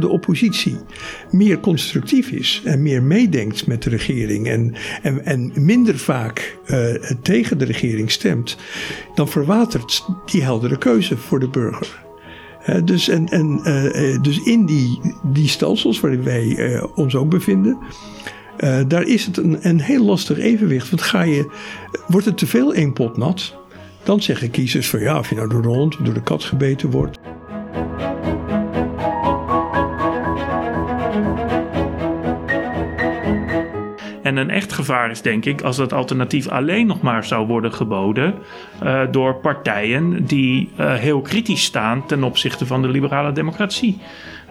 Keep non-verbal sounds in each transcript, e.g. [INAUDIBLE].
de oppositie meer constructief is en meer meedenkt met de regering en, en, en minder vaak uh, tegen de regering stemt, dan verwatert die heldere keuze voor de burger. Dus, en, en, uh, dus in die, die stelsels waarin wij ons ook bevinden, daar is het een, een heel lastig evenwicht. Want ga je, wordt het te veel één pot nat, dan zeggen kiezers van ja, of je nou door de hond of door de kat gebeten wordt. En een echt gevaar is, denk ik, als dat alternatief alleen nog maar zou worden geboden uh, door partijen die uh, heel kritisch staan ten opzichte van de liberale democratie.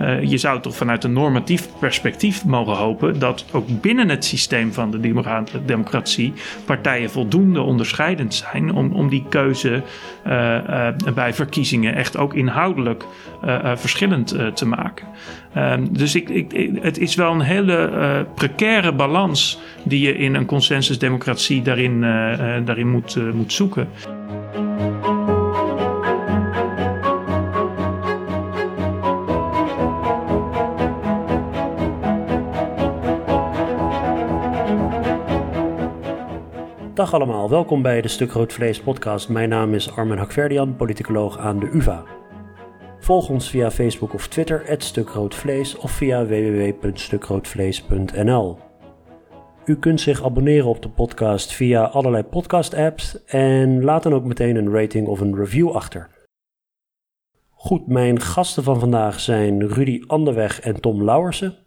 Uh, je zou toch vanuit een normatief perspectief mogen hopen dat ook binnen het systeem van de democratie partijen voldoende onderscheidend zijn om, om die keuze bij verkiezingen echt ook inhoudelijk verschillend te maken. Ehm, dus ik, ik, het is wel een hele precaire balans die je in een consensusdemocratie daarin, daarin moet, moet zoeken. Dag allemaal, welkom bij de Stuk Rood Vlees podcast. Mijn naam is Armen Hakverdian, politicoloog aan de UvA. Volg ons via Facebook of Twitter, @stukroodvlees of via www.stukroodvlees.nl. U kunt zich abonneren op de podcast via allerlei podcast-apps en laat dan ook meteen een rating of een review achter. Goed, mijn gasten van vandaag zijn Rudy Anderweg en Tom Lauwersen.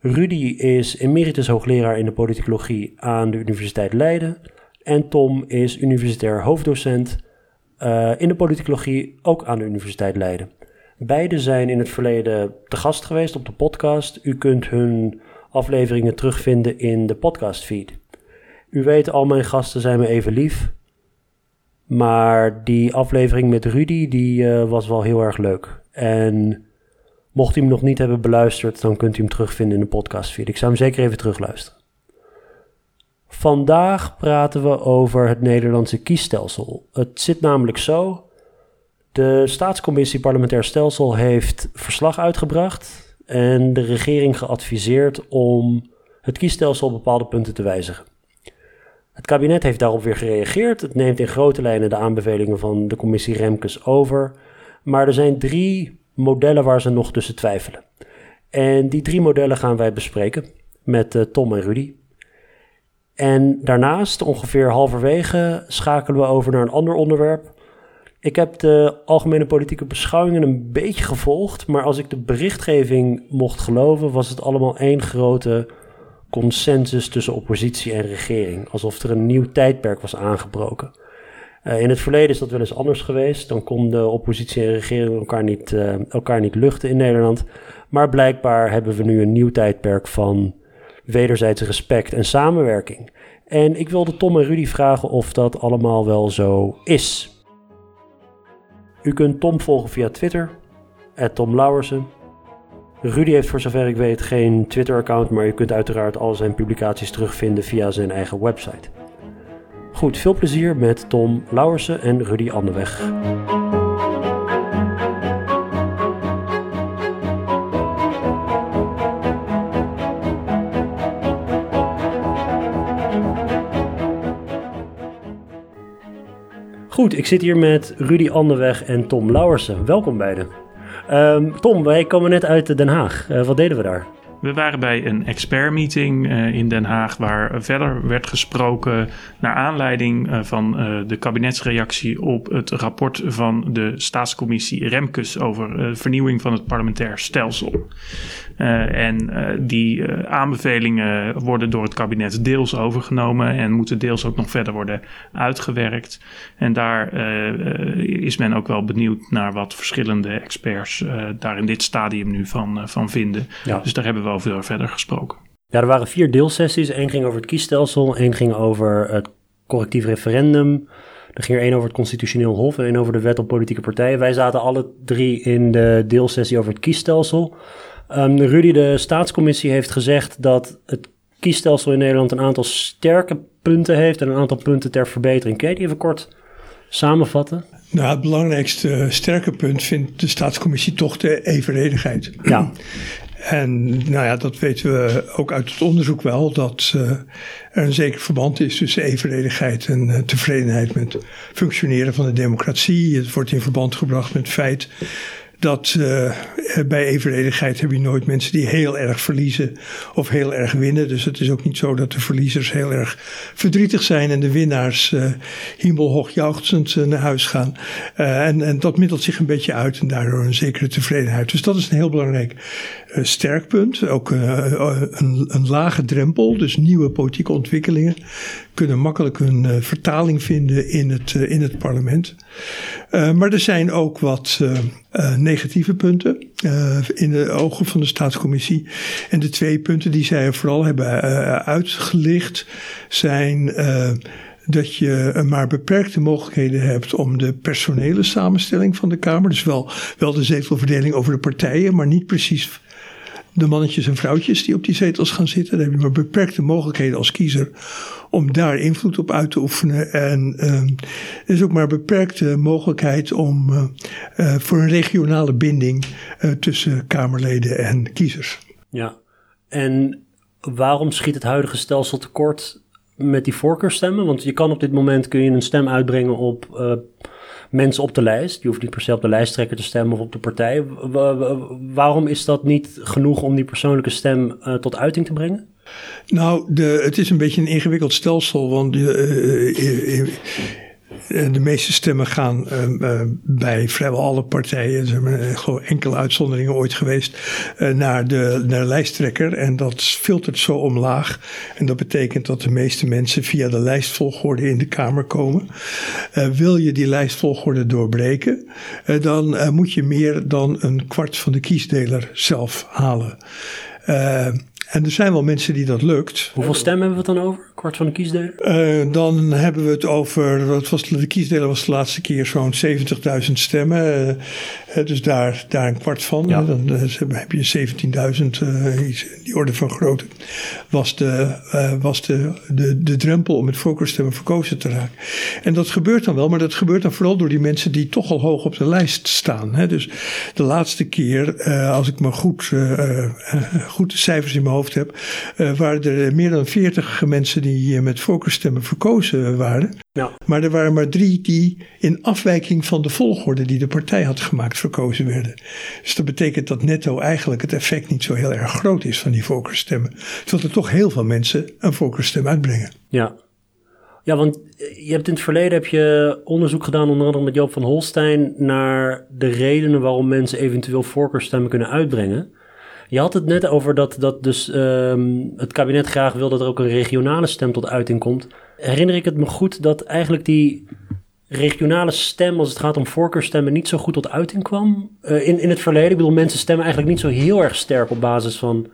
Rudy is emeritus hoogleraar in de politicologie aan de Universiteit Leiden en Tom is universitair hoofddocent uh, in de politicologie ook aan de Universiteit Leiden. Beide zijn in het verleden te gast geweest op de podcast. U kunt hun afleveringen terugvinden in de podcastfeed. U weet, al mijn gasten zijn me even lief. Maar die aflevering met Rudy, die uh, was wel heel erg leuk. En mocht u hem nog niet hebben beluisterd, dan kunt u hem terugvinden in de podcastfeed. Ik zou hem zeker even terugluisteren. Vandaag praten we over het Nederlandse kiesstelsel. Het zit namelijk zo. De Staatscommissie Parlementair Stelsel heeft verslag uitgebracht en de regering geadviseerd om het kiesstelsel op bepaalde punten te wijzigen. Het kabinet heeft daarop weer gereageerd. Het neemt in grote lijnen de aanbevelingen van de commissie Remkes over. Maar er zijn drie modellen waar ze nog tussen twijfelen. En die drie modellen gaan wij bespreken met uh, Tom en Rudy. En daarnaast, ongeveer halverwege, schakelen we over naar een ander onderwerp. Ik heb de algemene politieke beschouwingen een beetje gevolgd, maar als ik de berichtgeving mocht geloven, was het allemaal één grote consensus tussen oppositie en regering. Alsof er een nieuw tijdperk was aangebroken. Uh, in het verleden is dat wel eens anders geweest. Dan konden oppositie en regering elkaar niet, uh, elkaar niet luchten in Nederland. Maar blijkbaar hebben we nu een nieuw tijdperk van wederzijdse respect en samenwerking. En ik wilde Tom en Rudy vragen of dat allemaal wel zo is. U kunt Tom volgen via Twitter, Tom Lauwersen. Rudy heeft voor zover ik weet geen Twitter-account, maar u kunt uiteraard al zijn publicaties terugvinden via zijn eigen website. Goed, veel plezier met Tom Lauwersen en Rudy Anderweg. Goed, ik zit hier met Rudy Anderweg en Tom Lauwersen. Welkom beiden. Um, Tom, wij komen net uit Den Haag. Uh, wat deden we daar? We waren bij een expertmeeting uh, in Den Haag waar verder werd gesproken naar aanleiding uh, van uh, de kabinetsreactie op het rapport van de staatscommissie Remkes over vernieuwing van het parlementair stelsel. en die aanbevelingen worden door het kabinet deels overgenomen en moeten deels ook nog verder worden uitgewerkt. En daar is men ook wel benieuwd naar wat verschillende experts daar in dit stadium nu van, van vinden. Ja. Dus daar hebben we over verder gesproken. Ja, er waren vier deelsessies. Eén ging over het kiesstelsel, één ging over het correctief referendum. Er ging er één over het constitutioneel hof en één over de wet op politieke partijen. Wij zaten alle drie in de deelsessie over het kiesstelsel. Um, Rudy, de staatscommissie, heeft gezegd dat het kiesstelsel in Nederland een aantal sterke punten heeft en een aantal punten ter verbetering. Kun je die even kort samenvatten? Nou, het belangrijkste sterke punt vindt de staatscommissie toch de evenredigheid. Ja. [CLEARS THROAT] En nou ja, dat weten we ook uit het onderzoek wel, dat uh, er een zeker verband is tussen evenredigheid en uh, tevredenheid met functioneren van de democratie. Het wordt in verband gebracht met het feit dat uh, bij evenredigheid heb je nooit mensen die heel erg verliezen of heel erg winnen. Dus het is ook niet zo dat de verliezers heel erg verdrietig zijn en de winnaars uh, hemelhoog uh, naar huis gaan. en, en dat middelt zich een beetje uit en daardoor een zekere tevredenheid. Dus dat is een heel belangrijk sterk punt. Ook een, een lage drempel, dus nieuwe politieke ontwikkelingen kunnen makkelijk hun uh, vertaling vinden in het, uh, in het parlement. Uh, maar er zijn ook wat negatieve punten in de ogen van de staatscommissie. En de twee punten die zij vooral hebben uitgelicht zijn dat je maar beperkte mogelijkheden hebt om de personele samenstelling van de Kamer. Dus wel, wel de zetelverdeling over de partijen, maar niet precies de mannetjes en vrouwtjes die op die zetels gaan zitten. Dan heb je maar beperkte mogelijkheden als kiezer om daar invloed op uit te oefenen. En uh, er is ook maar beperkte mogelijkheid om uh, uh, voor een regionale binding uh, tussen Kamerleden en kiezers. Ja, en waarom schiet het huidige stelsel tekort met die voorkeurstemmen? Want je kan op dit moment kun je een stem uitbrengen op mensen op de lijst. Je hoeft niet per se op de lijsttrekker te stemmen of op de partij. waarom is dat niet genoeg om die persoonlijke stem uh, tot uiting te brengen? Nou, de, het is een beetje een ingewikkeld stelsel, want uh, eh, de meeste stemmen gaan uh, bij vrijwel alle partijen, er zijn gewoon enkele uitzonderingen ooit geweest, uh, naar, de, naar de lijsttrekker. En dat filtert zo omlaag. En dat betekent dat de meeste mensen via de lijstvolgorde in de Kamer komen. wil je die lijstvolgorde doorbreken, dan moet je meer dan een kwart van de kiesdeler zelf halen. En er zijn wel mensen die dat lukt. Hoeveel stemmen hebben we het dan over? Kwart van de kiesdeler? Uh, dan hebben we het over, wat was, de kiesdeler was de laatste keer zo'n 70.000 stemmen. Uh, dus daar, daar een kwart van. Ja. Dan heb je 17.000, die orde van grootte. Was, de, was de, de, de drempel om met voorkeurstemmen verkozen te raken. En dat gebeurt dan wel, maar dat gebeurt dan vooral door die mensen die toch al hoog op de lijst staan. Hè. Dus de laatste keer, als ik maar goed, goed de cijfers in mijn hoofd heb, waren er meer dan 40 mensen die die met voorkeurstemmen verkozen waren. Ja. Maar er waren maar drie die in afwijking van de volgorde die de partij had gemaakt verkozen werden. Dus dat betekent dat netto eigenlijk het effect niet zo heel erg groot is van die voorkeurstemmen. Terwijl er toch heel veel mensen een voorkeurstem uitbrengen. Ja. Ja, want je hebt in het verleden heb je onderzoek gedaan, onder andere met Joop van Holstein, naar de redenen waarom mensen eventueel voorkeurstemmen kunnen uitbrengen. Je had het net over dat, dat dus um, het kabinet graag wil dat er ook een regionale stem tot uiting komt. Herinner ik het me goed dat eigenlijk die regionale stem, als het gaat om voorkeurstemmen, niet zo goed tot uiting kwam? Uh, in, in het verleden, ik bedoel, mensen stemmen eigenlijk niet zo heel erg sterk op basis van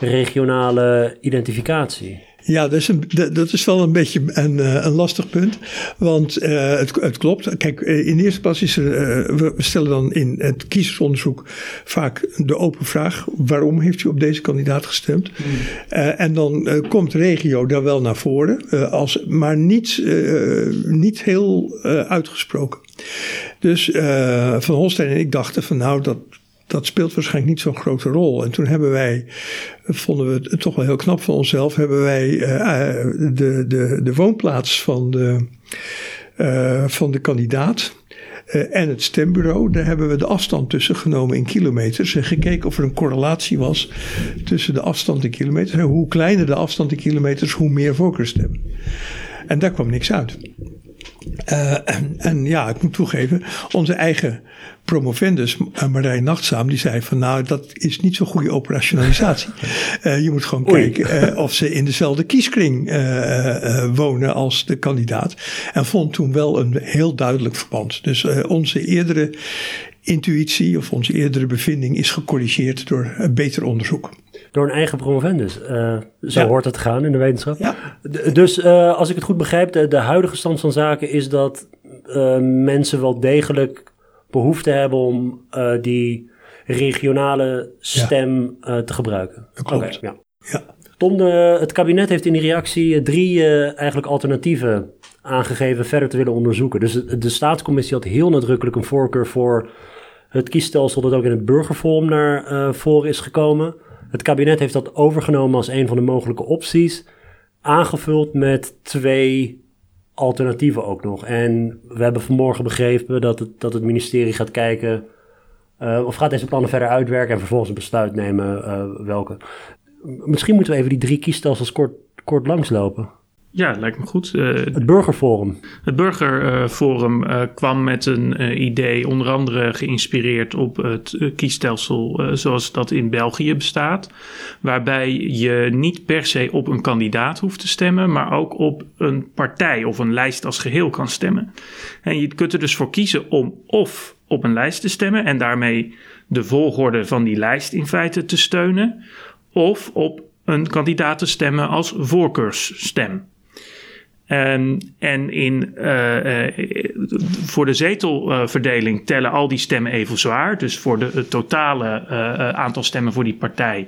regionale identificatie. Ja, dat is, een, dat is wel een beetje een, eh, een lastig punt. Want uh, het, het, klopt. Kijk, eh, in eerste plaats is. Uh, we stellen dan in het kiezersonderzoek vaak de open vraag: waarom heeft u op deze kandidaat gestemd? Mm. Uh, en dan komt regio daar wel naar voren, als, maar niet, niet heel uitgesproken. Dus Van Holstein en ik dachten van nou, dat dat speelt waarschijnlijk niet zo'n grote rol. En toen hebben wij, vonden we het toch wel heel knap van onszelf, hebben wij uh, de, de, de woonplaats van de, uh, van de kandidaat. En het stembureau, daar hebben we de afstand tussen genomen in kilometers. En gekeken of er een correlatie was tussen de afstand in kilometers. En hoe kleiner de afstand in kilometers, hoe meer voorkeurstem. En daar kwam niks uit. En, ja, ik moet toegeven, onze eigen promovendus eh, Marijn Nachtzaam, die zei van nou, dat is niet zo'n goede operationalisatie. Uh, [LAUGHS] je moet gewoon Oei. kijken of ze in dezelfde kieskring wonen als de kandidaat. En vond toen wel een heel duidelijk verband. Dus onze eerdere intuïtie of onze eerdere bevinding is gecorrigeerd door een beter onderzoek. Door een eigen promovendus. Uh, zo hoort het gaan in de wetenschap. Ja. Dus uh, als ik het goed begrijp, de, de, huidige stand van zaken is dat uh, mensen wel degelijk behoefte hebben om die regionale stem ja. te gebruiken. Klopt. Okay, ja. ja. Tom, de, het kabinet heeft in die reactie drie eigenlijk alternatieven aangegeven verder te willen onderzoeken. Dus de, de staatscommissie had heel nadrukkelijk een voorkeur voor het kiesstelsel dat ook in het burgerforum naar voren is gekomen. Het kabinet heeft dat overgenomen als een van de mogelijke opties, aangevuld met twee alternatieven ook nog. En we hebben vanmorgen begrepen dat het, dat het ministerie gaat kijken uh, of gaat deze plannen verder uitwerken en vervolgens een besluit nemen uh, welke. Misschien moeten we even die drie kiesstelsels kort, kort langslopen. Ja, lijkt me goed. Uh, het Burgerforum. Het Burgerforum uh, kwam met een uh, idee, onder andere geïnspireerd op het kiesstelsel zoals dat in België bestaat. Waarbij je niet per se op een kandidaat hoeft te stemmen, maar ook op een partij of een lijst als geheel kan stemmen. En je kunt er dus voor kiezen om of op een lijst te stemmen en daarmee de volgorde van die lijst in feite te steunen, of op een kandidaat te stemmen als voorkeursstem. Um, en in, uh, uh, voor de zetelverdeling tellen al die stemmen even zwaar. Dus voor de, het totale uh, aantal stemmen voor die partij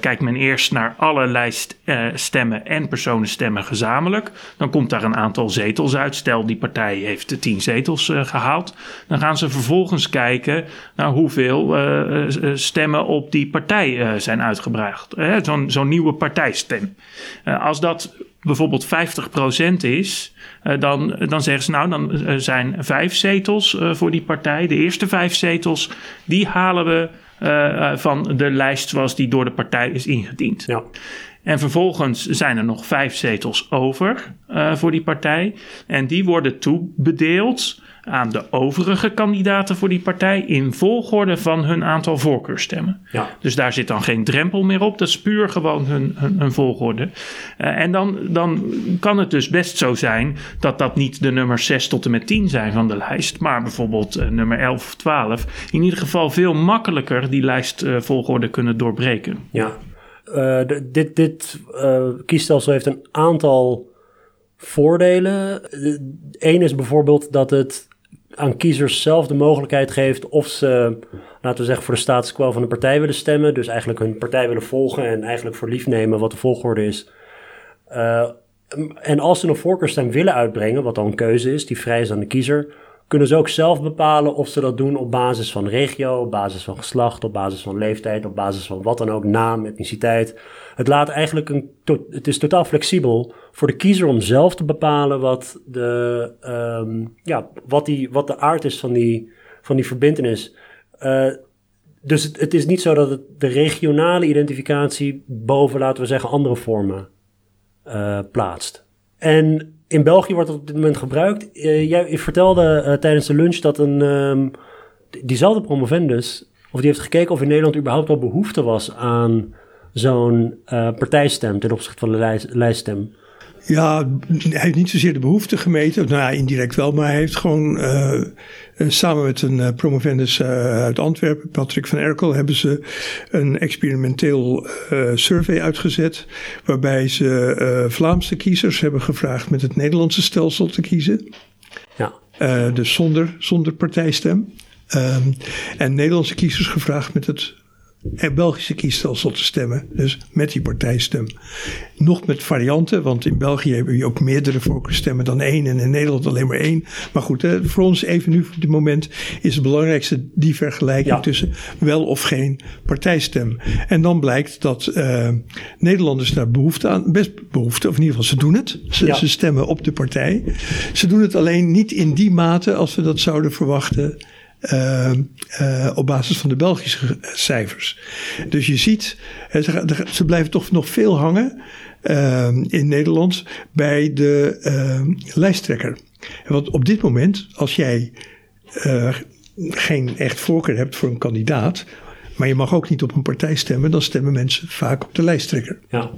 kijkt men eerst naar alle lijststemmen en personenstemmen gezamenlijk. Dan komt daar een aantal zetels uit. Stel die partij heeft tien zetels gehaald. Dan gaan ze vervolgens kijken naar hoeveel stemmen op die partij zijn uitgebracht. Zo'n zo'n nieuwe partijstem. als dat bijvoorbeeld 50% is, uh, dan, dan zeggen ze nou, dan uh, zijn vijf zetels uh, voor die partij. De eerste vijf zetels, die halen we van de lijst zoals die door de partij is ingediend. Ja. En vervolgens zijn er nog vijf zetels over voor die partij. En die worden toebedeeld aan de overige kandidaten voor die partij in volgorde van hun aantal voorkeurstemmen. Ja. Dus daar zit dan geen drempel meer op, dat is puur gewoon hun, hun, volgorde. Uh, en dan, dan kan het dus best zo zijn dat dat niet de nummers 6 tot en met 10 zijn van de lijst, maar bijvoorbeeld uh, nummer 11 of 12. In ieder geval veel makkelijker die lijstvolgorde uh, kunnen doorbreken. Ja, de, dit, dit kiesstelsel heeft een aantal voordelen. Eén is bijvoorbeeld dat het aan kiezers zelf de mogelijkheid geeft of ze, laten we zeggen, voor de status quo van een partij willen stemmen. Dus eigenlijk hun partij willen volgen en eigenlijk voor lief nemen wat de volgorde is. Uh, en als ze een voorkeurstem willen uitbrengen, wat dan een keuze is, die vrij is aan de kiezer, kunnen ze ook zelf bepalen of ze dat doen op basis van regio, op basis van geslacht, op basis van leeftijd, op basis van wat dan ook, naam, etniciteit. Het laat eigenlijk een, het is totaal flexibel voor de kiezer om zelf te bepalen wat de, um, ja, wat die, wat de aard is van die, van die verbindenis. Uh, dus het, het, is niet zo dat het de regionale identificatie boven, laten we zeggen, andere vormen uh, plaatst. En in België wordt het op dit moment gebruikt. Uh, jij vertelde uh, tijdens de lunch dat een, um, diezelfde promovendus, of die heeft gekeken of in Nederland überhaupt wel behoefte was aan zo'n uh, partijstem ten opzichte van de lijst, lijststem. Ja, hij heeft niet zozeer de behoefte gemeten. Nou ja, indirect wel, maar hij heeft gewoon uh, samen met een uh, promovendus uit Antwerpen, Patrick van Erkel, hebben ze een experimenteel survey uitgezet. Waarbij ze Vlaamse kiezers hebben gevraagd met het Nederlandse stelsel te kiezen. Ja. dus zonder, zonder partijstem. Um, en Nederlandse kiezers gevraagd met het en Belgische kiesstelsel te stemmen. Dus met die partijstem. Nog met varianten, want in België hebben je ook meerdere voorkeurstemmen dan één en in Nederland alleen maar één. Maar goed, voor ons even nu op dit moment is het belangrijkste die vergelijking tussen wel of geen partijstem. En dan blijkt dat uh, Nederlanders daar behoefte aan, best behoefte, of in ieder geval ze doen het. Ze, ze stemmen op de partij. Ze doen het alleen niet in die mate als we dat zouden verwachten uh, uh, op basis van de Belgische cijfers. Dus je ziet, ze, ze blijven toch nog veel hangen uh, in Nederland bij de lijsttrekker. Want op dit moment, als jij geen echt voorkeur hebt voor een kandidaat, maar je mag ook niet op een partij stemmen, dan stemmen mensen vaak op de lijsttrekker. Ja.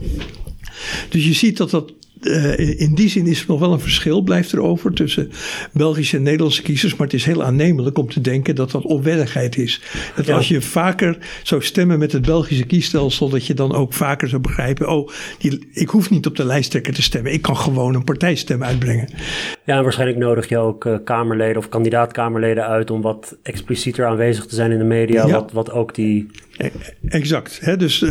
Dus je ziet dat dat uh, in die zin is er nog wel een verschil, blijft er over tussen Belgische en Nederlandse kiezers. Maar het is heel aannemelijk om te denken dat dat onwettigheid is. Dat als je vaker zou stemmen met het Belgische kiesstelsel, dat je dan ook vaker zou begrijpen: oh, die, ik hoef niet op de lijsttrekker te stemmen. Ik kan gewoon een partijstem uitbrengen. Ja, en waarschijnlijk nodig je ook uh, Kamerleden of kandidaat-Kamerleden uit om wat explicieter aanwezig te zijn in de media. Wat, wat ook die Exact. Hè? Dus uh,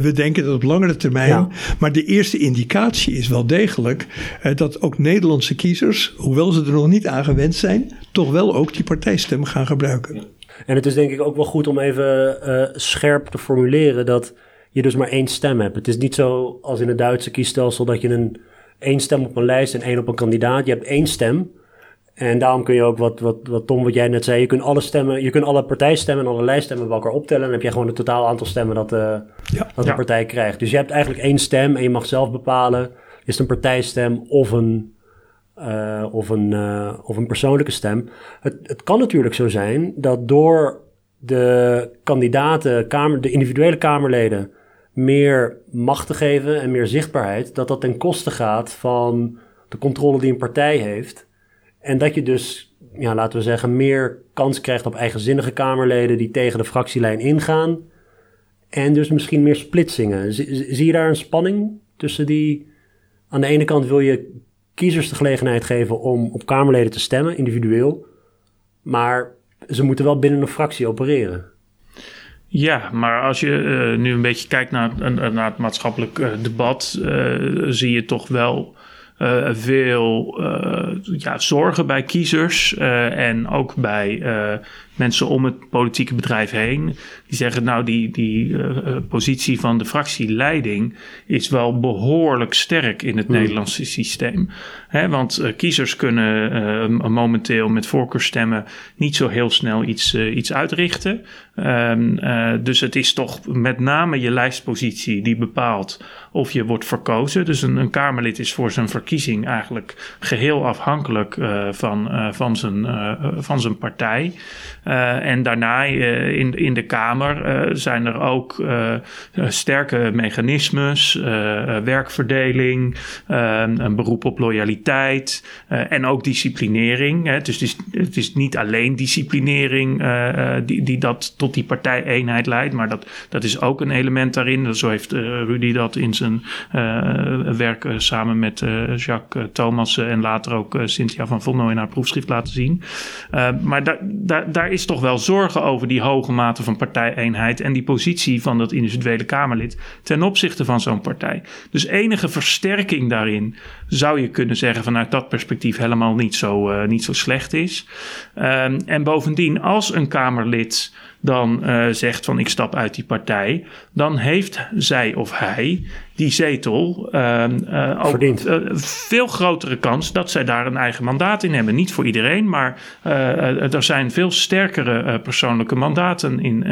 we denken dat op langere termijn. Ja. Maar de eerste indicatie is wel degelijk uh, dat ook Nederlandse kiezers, hoewel ze er nog niet aan gewend zijn, toch wel ook die partijstem gaan gebruiken. En het is denk ik ook wel goed om even uh, scherp te formuleren dat je dus maar één stem hebt. Het is niet zo als in het Duitse kiesstelsel dat je een één stem op een lijst en één op een kandidaat. Je hebt één stem. En daarom kun je ook, wat, wat, wat Tom, wat jij net zei, je kunt alle stemmen, je kunt alle partijstemmen en alle lijststemmen bij elkaar optellen. En dan heb je gewoon het totaal aantal stemmen dat, uh, ja, dat de partij krijgt. Dus je hebt eigenlijk één stem en je mag zelf bepalen, is het een partijstem of een, uh, of een, uh, of een persoonlijke stem. Het, het kan natuurlijk zo zijn dat door de kandidaten, kamer, de individuele Kamerleden, meer macht te geven en meer zichtbaarheid, dat dat ten koste gaat van de controle die een partij heeft. En dat je dus, ja, laten we zeggen, meer kans krijgt op eigenzinnige Kamerleden die tegen de fractielijn ingaan. En dus misschien meer splitsingen. Zie, je daar een spanning tussen die. Aan de ene kant wil je kiezers de gelegenheid geven om op Kamerleden te stemmen, individueel. Maar ze moeten wel binnen een fractie opereren. Ja, maar als je uh, nu een beetje kijkt naar, naar het maatschappelijk uh, debat, zie je toch wel uh, veel uh, ja, zorgen bij kiezers uh, en ook bij mensen om het politieke bedrijf heen. Die zeggen, nou, die, die positie van de fractieleiding is wel behoorlijk sterk in het hmm. Nederlandse systeem. Hè, want kiezers kunnen momenteel met voorkeurstemmen niet zo heel snel iets, iets uitrichten. Um, dus het is toch met name je lijstpositie die bepaalt of je wordt verkozen. Dus een, een Kamerlid is voor zijn verkiezing eigenlijk geheel afhankelijk van, van, zijn, van zijn partij. En daarna in, in de Kamer zijn er ook sterke mechanismes, werkverdeling, een beroep op loyaliteit en ook disciplinering. Hè. Dus het is, het is niet alleen disciplinering die, die dat tot die partijeenheid leidt, maar dat, dat is ook een element daarin. Zo heeft Rudy dat in zijn werk samen met Jacques Thomas en later ook Cynthia van Vonno in haar proefschrift laten zien. maar da da daar is toch wel zorgen over die hoge mate van partijeenheid en die positie van dat individuele Kamerlid ten opzichte van zo'n partij. Dus enige versterking daarin zou je kunnen zeggen vanuit dat perspectief helemaal niet zo, niet zo slecht is. Ehm, en bovendien, als een Kamerlid dan uh, zegt van ik stap uit die partij, dan heeft zij of hij die zetel uh, uh, ook uh, veel grotere kans dat zij daar een eigen mandaat in hebben. Niet voor iedereen, maar er zijn veel sterkere persoonlijke mandaten in,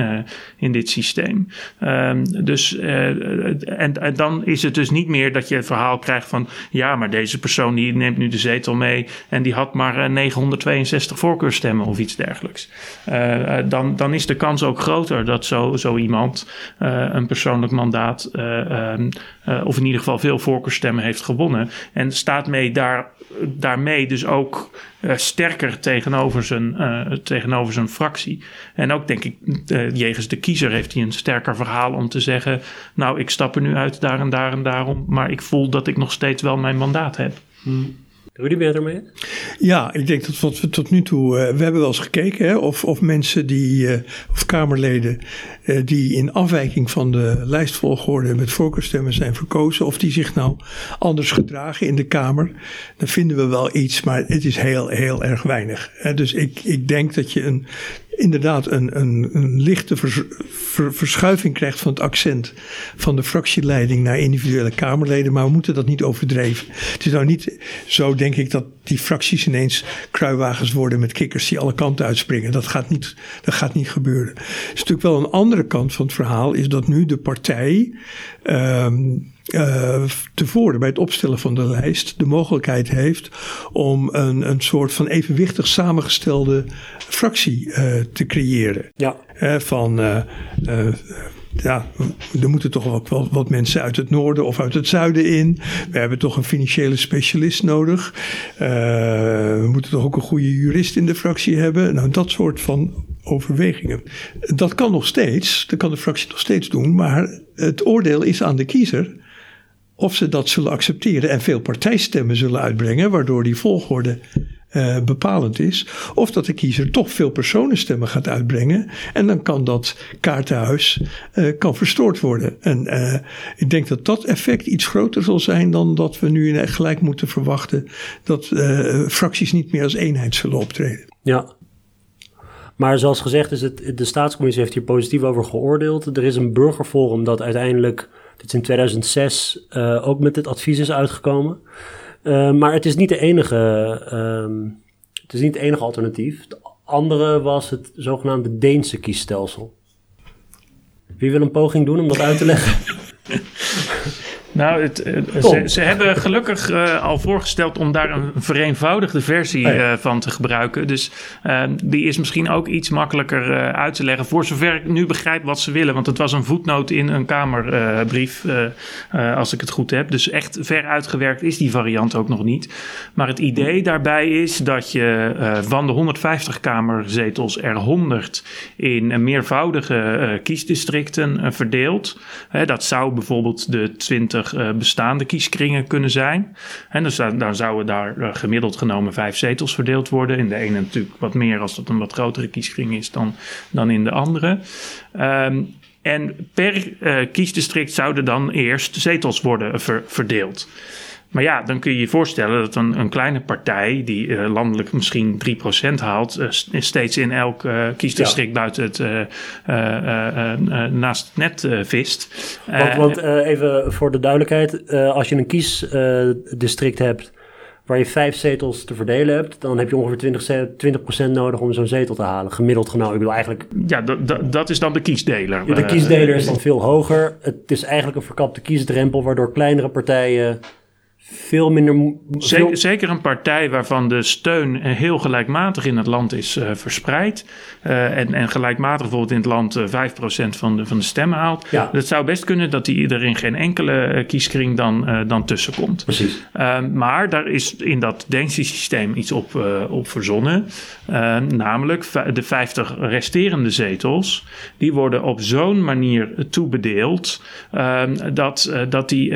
in dit systeem. Ehm, dus, en, en, dan is het dus niet meer dat je het verhaal krijgt van ja, maar deze persoon die neemt nu de zetel mee en die had maar 962 voorkeurstemmen of iets dergelijks. dan, dan is de kans ook groter dat zo, zo iemand een persoonlijk mandaat um, uh, of in ieder geval veel voorkeurstemmen heeft gewonnen. En staat mee daar, daarmee dus ook sterker tegenover zijn, tegenover zijn fractie. En ook denk ik, jegens de kiezer heeft hij een sterker verhaal om te zeggen: Nou, ik stap er nu uit daar en daar en daarom, maar ik voel dat ik nog steeds wel mijn mandaat heb. Hmm. Rudy, ben je ermee? Ja, ik denk dat wat we tot nu toe. Uh, we hebben wel eens gekeken hè, of, of mensen die. Uh, of Kamerleden. Uh, die in afwijking van de lijstvolgorde met voorkeurstemmen zijn verkozen. of die zich nou anders gedragen in de Kamer. Dan vinden we wel iets, maar het is heel, heel erg weinig. Dus ik, ik denk dat je een inderdaad een, een, een lichte vers, ver, verschuiving krijgt van het accent van de fractieleiding naar individuele Kamerleden. Maar we moeten dat niet overdrijven. Het is nou niet zo, denk ik, dat die fracties ineens kruiwagens worden met kikkers die alle kanten uitspringen. Dat gaat niet, dat gaat niet gebeuren. Het is natuurlijk wel een andere kant van het verhaal, is dat nu de partij. Um, uh, tevoren bij het opstellen van de lijst de mogelijkheid heeft om een, een soort van evenwichtig samengestelde fractie uh, te creëren. Ja. Uh, van ja, er moeten toch ook wel wat mensen uit het noorden of uit het zuiden in. We hebben toch een financiële specialist nodig. we moeten toch ook een goede jurist in de fractie hebben. Nou, dat soort van overwegingen. Dat kan nog steeds, dat kan de fractie nog steeds doen, maar het oordeel is aan de kiezer of ze dat zullen accepteren en veel partijstemmen zullen uitbrengen, waardoor die volgorde uh, bepalend is. Of dat de kiezer toch veel personenstemmen gaat uitbrengen. En dan kan dat kaartenhuis uh, kan verstoord worden. En uh, ik denk dat dat effect iets groter zal zijn dan dat we nu gelijk moeten verwachten dat fracties niet meer als eenheid zullen optreden. Ja. Maar zoals gezegd is het, de staatscommissie heeft hier positief over geoordeeld. Er is een burgerforum dat uiteindelijk, dit is in 2006, ook met dit advies is uitgekomen. Uh, maar het is niet de enige, uh, het is niet het enige alternatief. Het andere was het zogenaamde Deense kiesstelsel. Wie wil een poging doen om dat uit te leggen? [LAUGHS] Nou, het, ze, ze, hebben gelukkig uh, al voorgesteld om daar een vereenvoudigde versie oh ja. uh, van te gebruiken. Dus uh, die is misschien ook iets makkelijker uit te leggen. Voor zover ik nu begrijp wat ze willen. Want het was een voetnoot in een Kamerbrief, als ik het goed heb. Dus echt ver uitgewerkt is die variant ook nog niet. Maar het idee daarbij is dat je van de 150 Kamerzetels er 100 in meervoudige kiesdistricten verdeelt. dat zou bijvoorbeeld de 20 uh, bestaande kieskringen kunnen zijn. En dus dan, zouden daar uh, gemiddeld genomen vijf zetels verdeeld worden. In de ene natuurlijk wat meer als dat een wat grotere kieskring is dan, dan in de andere. Um, en per uh, kiesdistrict zouden dan eerst zetels worden ver, verdeeld. Maar ja, dan kun je je voorstellen dat een, een kleine partij die uh, landelijk misschien 3% haalt, uh, steeds in elk uh, kiesdistrict ja. buiten het naast het net vist. Want, want even voor de duidelijkheid, als je een kiesdistrict hebt waar je vijf zetels te verdelen hebt, dan heb je ongeveer 20%, 20% nodig om zo'n zetel te halen. Gemiddeld genomen. Ik bedoel eigenlijk. Ja, dat is dan de kiesdeler. Ja, de kiesdeler is dan veel hoger. Het is eigenlijk een verkapte kiesdrempel, waardoor kleinere partijen veel minder. Zeker, zeker, een partij waarvan de steun heel gelijkmatig in het land is uh, verspreid. Uh, en, en gelijkmatig bijvoorbeeld in het land uh, eh, 5% van de, van de stemmen haalt. Ja. Het zou best kunnen dat die er in geen enkele kieskring dan, dan tussenkomt. Precies. Ehm, maar daar is in dat Deense systeem iets op, op verzonnen. Ehm, namelijk de 50 resterende zetels. Die worden op zo'n manier toebedeeld. Ehm, dat, dat die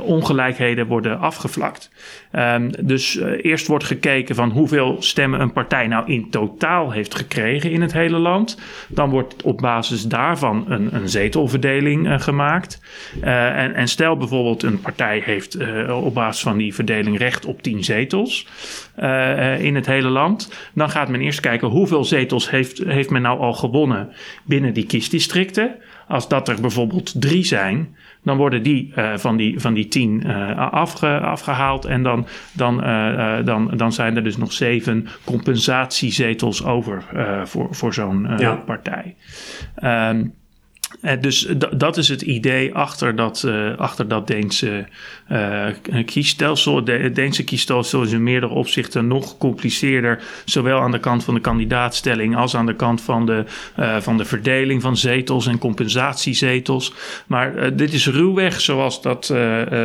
ongelijkheden worden afgevlakt. Um, dus uh, eerst wordt gekeken van hoeveel stemmen een partij nou in totaal heeft gekregen in het hele land. Dan wordt op basis daarvan een, een zetelverdeling uh, gemaakt. Uh, en, en, stel bijvoorbeeld een partij heeft op basis van die verdeling recht op 10 zetels in het hele land. Dan gaat men eerst kijken hoeveel zetels heeft, heeft men nou al gewonnen binnen die kiesdistricten. Als dat er bijvoorbeeld drie zijn, dan worden die uh, van, die, van die tien uh, afge, afgehaald. En dan, dan, uh, dan, dan zijn er dus nog zeven compensatiezetels over voor, voor zo'n ja. partij. Um, dus dat is het idee achter dat, uh, achter dat Deense uh, kiesstelsel. De, het Deense kiesstelsel is in meerdere opzichten nog gecompliceerder. Zowel aan de kant van de kandidaatstelling als aan de kant van de, van de verdeling van zetels en compensatiezetels. Maar dit is ruwweg zoals dat,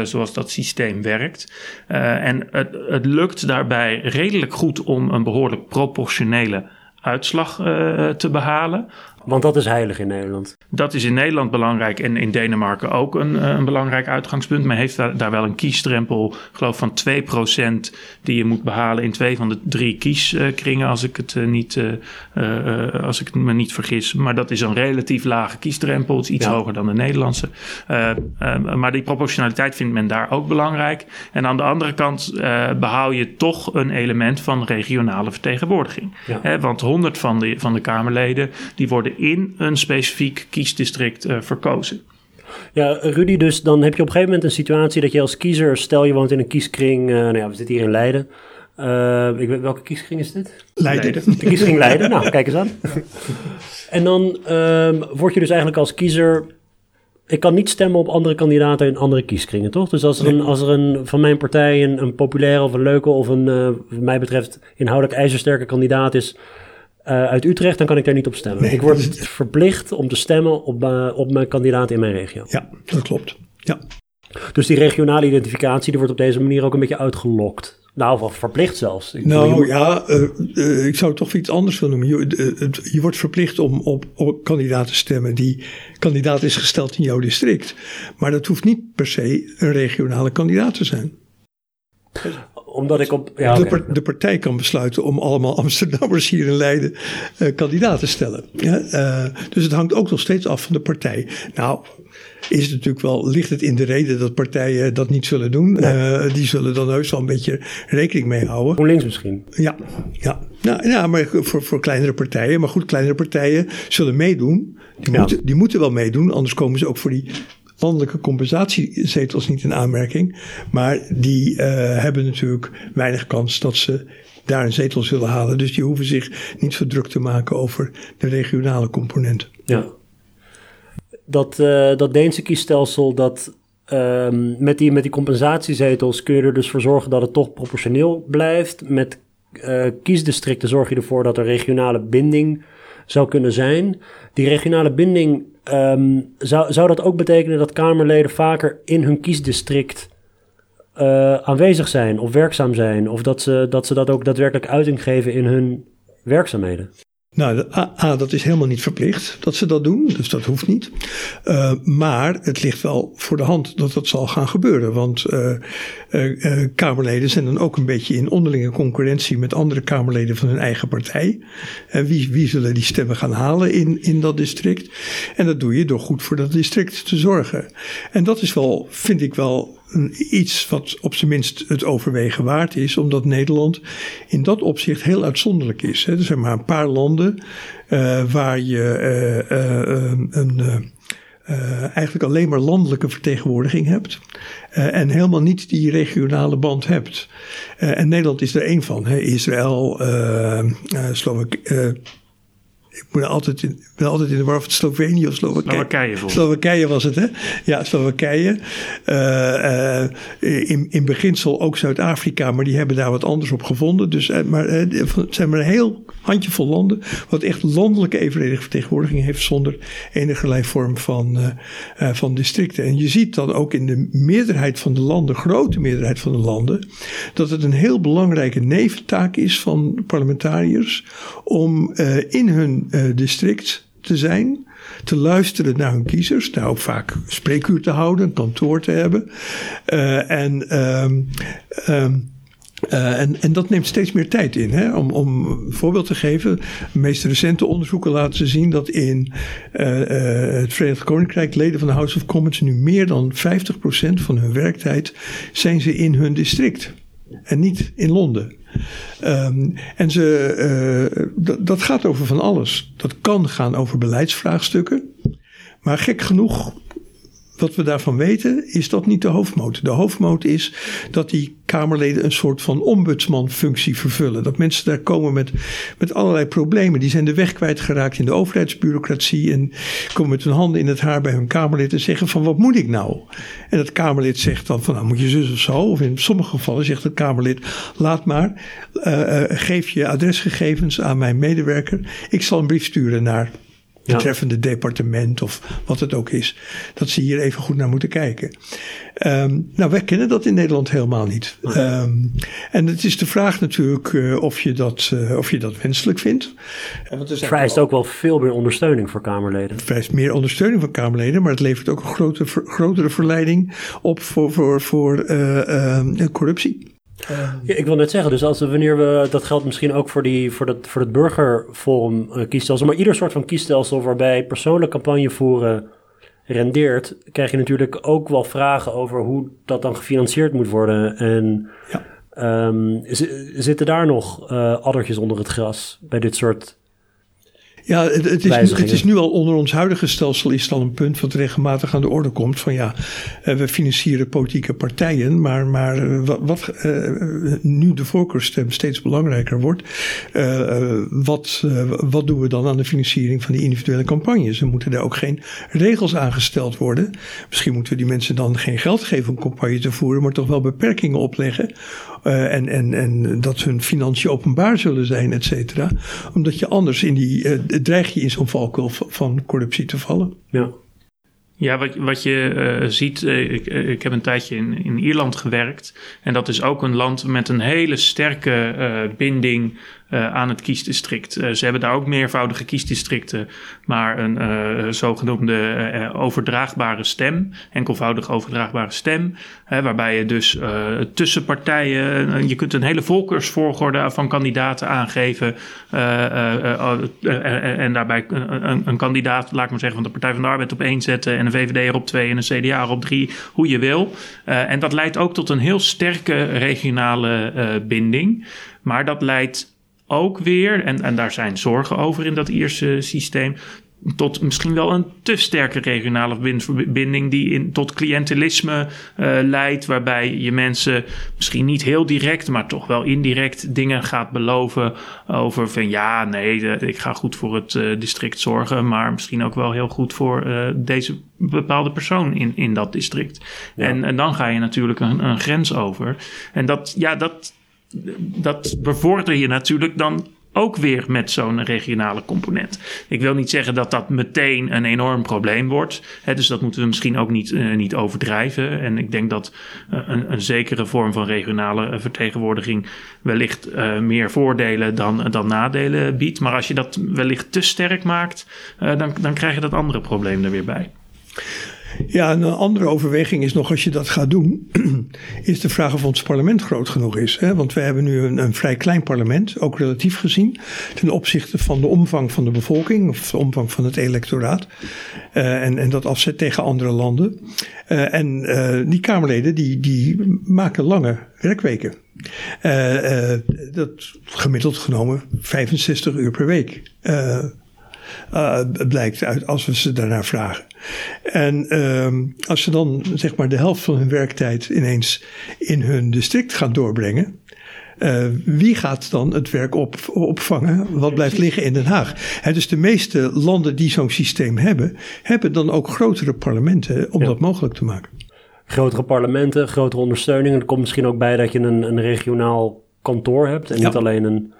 zoals dat systeem werkt. en het, het lukt daarbij redelijk goed om een behoorlijk proportionele uitslag te behalen. Want dat is heilig in Nederland. Dat is in Nederland belangrijk en in Denemarken ook een, eh, een belangrijk uitgangspunt. Men heeft daar, daar wel een kiesdrempel, geloof van 2% die je moet behalen in twee van de drie kieskringen, als ik het, uh, niet, uh, als ik me niet vergis. Maar dat is een relatief lage kiesdrempel, het is iets ja. hoger dan de Nederlandse. maar die proportionaliteit vindt men daar ook belangrijk. En aan de andere kant behoud je toch een element van regionale vertegenwoordiging. Ja. want 100 van de, van de Kamerleden die worden in een specifiek kiesdistrict uh, verkozen. Ja, Rudy, dus dan heb je op een gegeven moment een situatie dat je als kiezer, stel je woont in een kieskring, uh, nou ja, we zitten hier in Leiden. Uh, ik weet, welke kieskring is dit? Leiden. De kieskring [LAUGHS] Leiden, nou, kijk eens aan. en dan uh, word je dus eigenlijk als kiezer ik kan niet stemmen op andere kandidaten in andere kieskringen, toch? Dus als er, een, als er een, van mijn partij een, een populaire of een leuke of een, uh, wat mij betreft, inhoudelijk ijzersterke kandidaat is, uit Utrecht, dan kan ik daar niet op stemmen. Nee, ik word verplicht om te stemmen op, op mijn kandidaat in mijn regio. Ja, dat klopt. Ja. Dus die regionale identificatie die wordt op deze manier ook een beetje uitgelokt. Nou, of verplicht zelfs. Ik nou ja, uh, ik zou het toch iets anders willen noemen. Je, je wordt verplicht om op, op kandidaat te stemmen die kandidaat is gesteld in jouw district. Maar dat hoeft niet per se een regionale kandidaat te zijn omdat ik op. Ja, de, partij kan besluiten om allemaal [LAUGHS] Amsterdammers hier in Leiden eh, kandidaat te stellen. Ja, eh, dus het hangt ook nog steeds af van de partij. Nou, is het natuurlijk wel, ligt het in de reden dat partijen dat niet zullen doen. Eh, die zullen dan heus wel een beetje rekening mee houden. GroenLinks misschien. Ja, ja. Nou, ja maar voor, voor kleinere partijen. Maar goed, kleinere partijen zullen meedoen. Die, Ja. moeten, die moeten wel meedoen, anders komen ze ook voor die landelijke compensatiezetels niet in aanmerking. Maar die eh, hebben natuurlijk weinig kans dat ze daar een zetel zullen halen. Dus die hoeven zich niet zo druk te maken over de regionale component. Ja. Dat, eh, dat Deense kiesstelsel, dat, ehm, met, die, met die compensatiezetels kun je er dus voor zorgen dat het toch proportioneel blijft. Met eh, kiesdistricten zorg je ervoor dat er regionale binding zou kunnen zijn. Die regionale binding, ehm, zou, zou dat ook betekenen dat Kamerleden vaker in hun kiesdistrict eh, aanwezig zijn of werkzaam zijn? Of dat ze, dat ze dat ook daadwerkelijk uiting geven in hun werkzaamheden? Nou, A, A, dat is helemaal niet verplicht dat ze dat doen, dus dat hoeft niet. Eh, maar het ligt wel voor de hand dat dat zal gaan gebeuren. Want eh, eh, Kamerleden zijn dan ook een beetje in onderlinge concurrentie met andere Kamerleden van hun eigen partij. En wie, wie zullen die stemmen gaan halen in, in dat district? En dat doe je door goed voor dat district te zorgen. En dat is wel, vind ik wel, iets wat op zijn minst het overwegen waard is, omdat Nederland in dat opzicht heel uitzonderlijk is. Er zijn maar een paar landen eh, waar je eh, eh, een. eigenlijk alleen maar landelijke vertegenwoordiging hebt. en helemaal niet die regionale band hebt. En Nederland is er één van. Hè. Israël, eh, ik moet altijd in, ben altijd in de war of het Slovenië of Slowakije. Slowakije was het, hè? Ja, Slowakije. Eh, eh, in, in beginsel ook Zuid-Afrika, maar die hebben daar wat anders op gevonden. Dus, eh, maar het zijn maar een heel handjevol landen. wat echt landelijke evenredige vertegenwoordiging heeft. zonder enige vorm van, eh, eh, van districten. En je ziet dan ook in de meerderheid van de landen, grote meerderheid van de landen. dat het een heel belangrijke neventaak is van parlementariërs. om eh, in hun district te zijn te luisteren naar hun kiezers. Daar ook vaak spreekuur te houden, een kantoor te hebben. En, ehm, ehm, eh, en, en dat neemt steeds meer tijd in. Hè? Om, om een voorbeeld te geven. De meest recente onderzoeken laten zien dat in eh, eh, het Verenigd Koninkrijk leden van de House of Commons nu meer dan 50% van hun werktijd zijn ze in hun district. En niet in Londen. Ehm, en ze, dat gaat over van alles. Dat kan gaan over beleidsvraagstukken. Maar gek genoeg, wat we daarvan weten, is dat niet de hoofdmoot. De hoofdmoot is dat die Kamerleden een soort van ombudsmanfunctie vervullen. Dat mensen daar komen met, met allerlei problemen. Die zijn de weg kwijtgeraakt in de overheidsbureaucratie. En komen met hun handen in het haar bij hun Kamerlid en zeggen van wat moet ik nou? En dat Kamerlid zegt dan van nou moet je zus of zo. Of in sommige gevallen zegt het Kamerlid laat maar. eh, eh, geef je adresgegevens aan mijn medewerker. Ik zal een brief sturen naar Ja. betreffende departement of wat het ook is. Dat ze hier even goed naar moeten kijken. Ehm, nou, wij kennen dat in Nederland helemaal niet. Ehm, en het is de vraag natuurlijk eh, of, je dat, eh, of je dat wenselijk vindt. Het vereist ook wel veel meer ondersteuning voor Kamerleden. Het vereist meer ondersteuning van Kamerleden, maar het levert ook een grote, ver- grotere verleiding op voor, voor, voor eh, eh, corruptie. Ja, ik wil net zeggen, dus als wanneer we, dat geldt misschien ook voor, die, voor, dat, voor het burgerforum eh, kiesstelsel, maar ieder soort van kiesstelsel waarbij persoonlijk campagne voeren rendeert, krijg je natuurlijk ook wel vragen over hoe dat dan gefinancierd moet worden. En Ja. ehm, zi- zitten daar nog eh, addertjes onder het gras bij dit soort... Ja, het, het, is, nu- Wijzigingen. het is nu al onder ons huidige stelsel is al een punt wat regelmatig aan de orde komt. Van ja, eh, we financieren politieke partijen, maar, maar eh, wat, wat eh, nu de voorkeurstem steeds belangrijker wordt, wat, wat doen we dan aan de financiering van die individuele campagnes? Er moeten daar ook geen regels aangesteld worden. Misschien moeten we die mensen dan geen geld geven om campagne te voeren, maar toch wel beperkingen opleggen. Eh, en, en, en dat hun financiën openbaar zullen zijn, et cetera. Omdat je anders in die, eh, dreig je in zo'n valkuil van corruptie te vallen. Ja, Ja, wat, wat je eh, ziet, ik, ik heb een tijdje in, in Ierland gewerkt. En dat is ook een land met een hele sterke binding uh, aan het kiesdistrict. Uh, ze hebben daar ook meervoudige kiesdistricten, maar een uh, zogenoemde overdraagbare stem, enkelvoudig overdraagbare stem, waarbij je dus tussen partijen, je kunt een hele volkersvolgorde van kandidaten aangeven en daarbij een, een, kandidaat, laat ik maar zeggen, van de Partij van de Arbeid op één zetten en een VVD er op twee en een CDA er op drie, hoe je wil. en dat leidt ook tot een heel sterke regionale binding. Maar dat leidt ook weer, en, en daar zijn zorgen over in dat Ierse systeem, tot misschien wel een te sterke regionale verbinding die in, tot cliëntelisme uh, leidt, waarbij je mensen misschien niet heel direct, maar toch wel indirect dingen gaat beloven over van ja, nee, ik ga goed voor het uh, district zorgen, maar misschien ook wel heel goed voor uh, deze bepaalde persoon in, in dat district. Ja. En, en dan ga je natuurlijk een, een grens over. En dat, ja, dat, dat bevorder je natuurlijk dan ook weer met zo'n regionale component. Ik wil niet zeggen dat dat meteen een enorm probleem wordt. Hè, dus dat moeten we misschien ook niet, uh, niet overdrijven. En ik denk dat uh, een, een, zekere vorm van regionale vertegenwoordiging wellicht meer voordelen dan, dan nadelen biedt. Maar als je dat wellicht te sterk maakt, dan, dan krijg je dat andere probleem er weer bij. Ja, een andere overweging is nog als je dat gaat doen, [CLEARS THROAT] is de vraag of ons parlement groot genoeg is. Hè? Want we hebben nu een, een, vrij klein parlement, ook relatief gezien, ten opzichte van de omvang van de bevolking of de omvang van het electoraat. Uh, en, en dat afzet tegen andere landen. Uh, en uh, die Kamerleden die, die maken lange werkweken. dat gemiddeld genomen 65 uur per week. Uh, blijkt uit als we ze daarnaar vragen. En uh, als ze dan zeg maar de helft van hun werktijd ineens in hun district gaan doorbrengen. Uh, wie gaat dan het werk op, opvangen wat blijft liggen in Den Haag? He, dus de meeste landen die zo'n systeem hebben, hebben dan ook grotere parlementen om ja. dat mogelijk te maken. Grotere parlementen, grotere ondersteuning. Er komt misschien ook bij dat je een, een regionaal kantoor hebt en ja. niet alleen een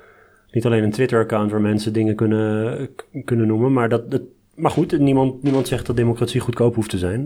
niet alleen een Twitter-account waar mensen dingen kunnen, kunnen noemen, maar dat, dat maar goed, niemand, niemand zegt dat democratie goedkoop hoeft te zijn.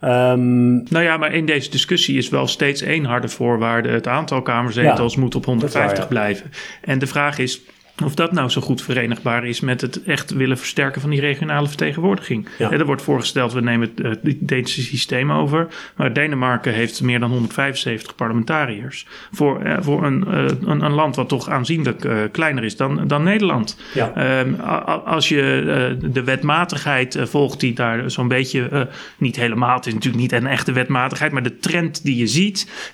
um, [LAUGHS] nou ja, maar in deze discussie is wel steeds één harde voorwaarde. Het aantal kamerzetels ja, moet op 150 waar, ja. blijven. En de vraag is, of dat nou zo goed verenigbaar is met het echt willen versterken van die regionale vertegenwoordiging. Ja. er wordt voorgesteld, we nemen het, het Deense systeem over. Maar Denemarken heeft meer dan 175 parlementariërs. Voor, eh, voor een, uh, een, een, land wat toch aanzienlijk uh, kleiner is dan, dan Nederland. Ja. Um, als je uh, de wetmatigheid volgt, die daar zo'n beetje niet helemaal, het is natuurlijk niet een echte wetmatigheid, maar de trend die je ziet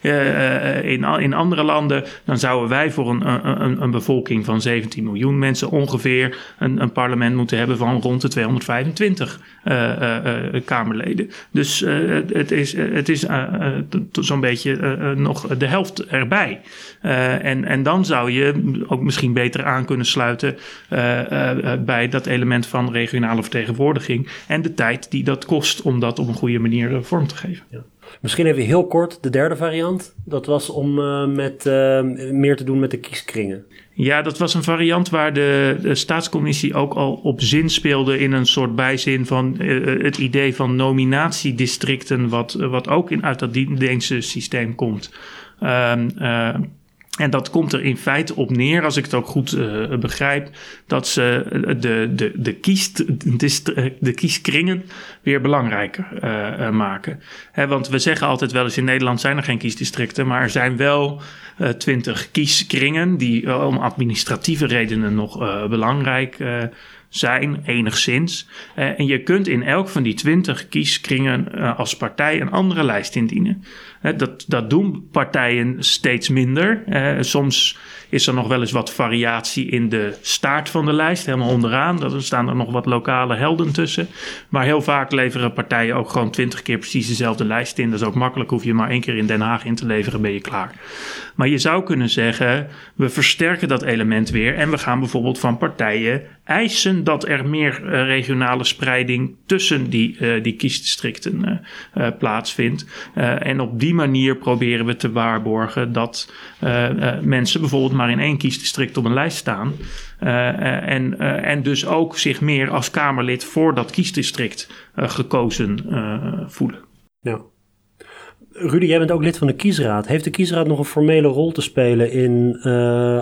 in, in andere landen, dan zouden wij voor een, een, een bevolking van 7 17 miljoen mensen ongeveer een, een parlement moeten hebben van rond de 225 uh, uh, uh, Kamerleden. Dus het is, het is zo'n beetje nog de helft erbij. en, en dan zou je ook misschien beter aan kunnen sluiten bij dat element van regionale vertegenwoordiging en de tijd die dat kost om dat op een goede manier vorm te geven. Ja. Misschien even heel kort de derde variant. Dat was om uh, met, uh, meer te doen met de kieskringen. Ja, dat was een variant waar de, staatscommissie ook al op zin speelde in een soort bijzin van uh, het idee van nominatiedistricten, wat, wat ook in, uit dat Deense systeem komt. Um, en dat komt er in feite op neer, als ik het ook goed uh, begrijp, dat ze de, de, de, kiest, de kieskringen weer belangrijker maken. Want we zeggen altijd wel eens in Nederland zijn er geen kiesdistricten, maar er zijn wel twintig kieskringen die om administratieve redenen nog belangrijk zijn, enigszins. Uh, en je kunt in elk van die twintig kieskringen als partij een andere lijst indienen. Dat, dat doen partijen steeds minder. soms is er nog wel eens wat variatie in de staart van de lijst, helemaal onderaan. Er staan er nog wat lokale helden tussen. Maar heel vaak leveren partijen ook gewoon twintig keer precies dezelfde lijst in. Dat is ook makkelijk, hoef je maar één keer in Den Haag in te leveren, ben je klaar. Maar je zou kunnen zeggen, we versterken dat element weer en we gaan bijvoorbeeld van partijen eisen dat er meer uh, regionale spreiding tussen die, uh, die kiesdistricten uh, plaatsvindt. en op die manier proberen we te waarborgen dat mensen bijvoorbeeld maar in één kiesdistrict op een lijst staan. en, en dus ook zich meer als Kamerlid voor dat kiesdistrict gekozen voelen. Ja. Rudy, jij bent ook lid van de kiesraad. Heeft de kiesraad nog een formele rol te spelen in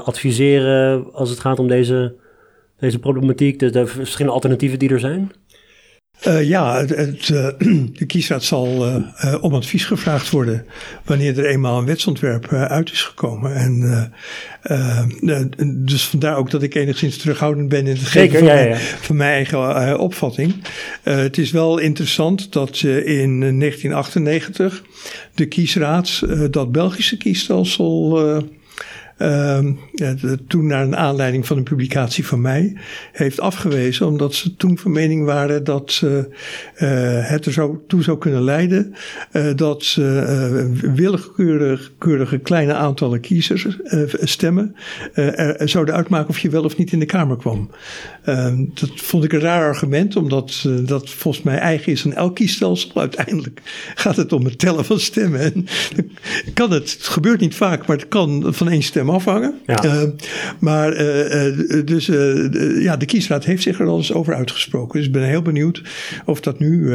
adviseren als het gaat om deze, deze problematiek, de, de verschillende alternatieven die er zijn? Uh, ja, het, het, uh, [CLEARS THROAT] de kiesraad zal uh, om advies gevraagd worden wanneer er eenmaal een wetsontwerp uit is gekomen. En, dus vandaar ook dat ik enigszins terughoudend ben in het geven van, ja, ja. van, mijn eigen opvatting. het is wel interessant dat in 1998 de kiesraad dat Belgische kiesstelsel toen naar een aanleiding van een publicatie van mij, heeft afgewezen. Omdat ze toen van mening waren dat uh, het er zo toe zou kunnen leiden uh, dat willekeurige kleine aantallen kiezers stemmen er zouden uitmaken of je wel of niet in de Kamer kwam. Ehm, dat vond ik een raar argument, omdat dat volgens mij eigen is aan elk kiesstelsel. Uiteindelijk gaat het om het tellen van stemmen. En [LAUGHS] kan het, het gebeurt niet vaak, maar het kan van één stem afhangen. Ja. Uh, maar uh, dus ja, de kiesraad heeft zich er al eens over uitgesproken. Dus ik ben heel benieuwd of dat nu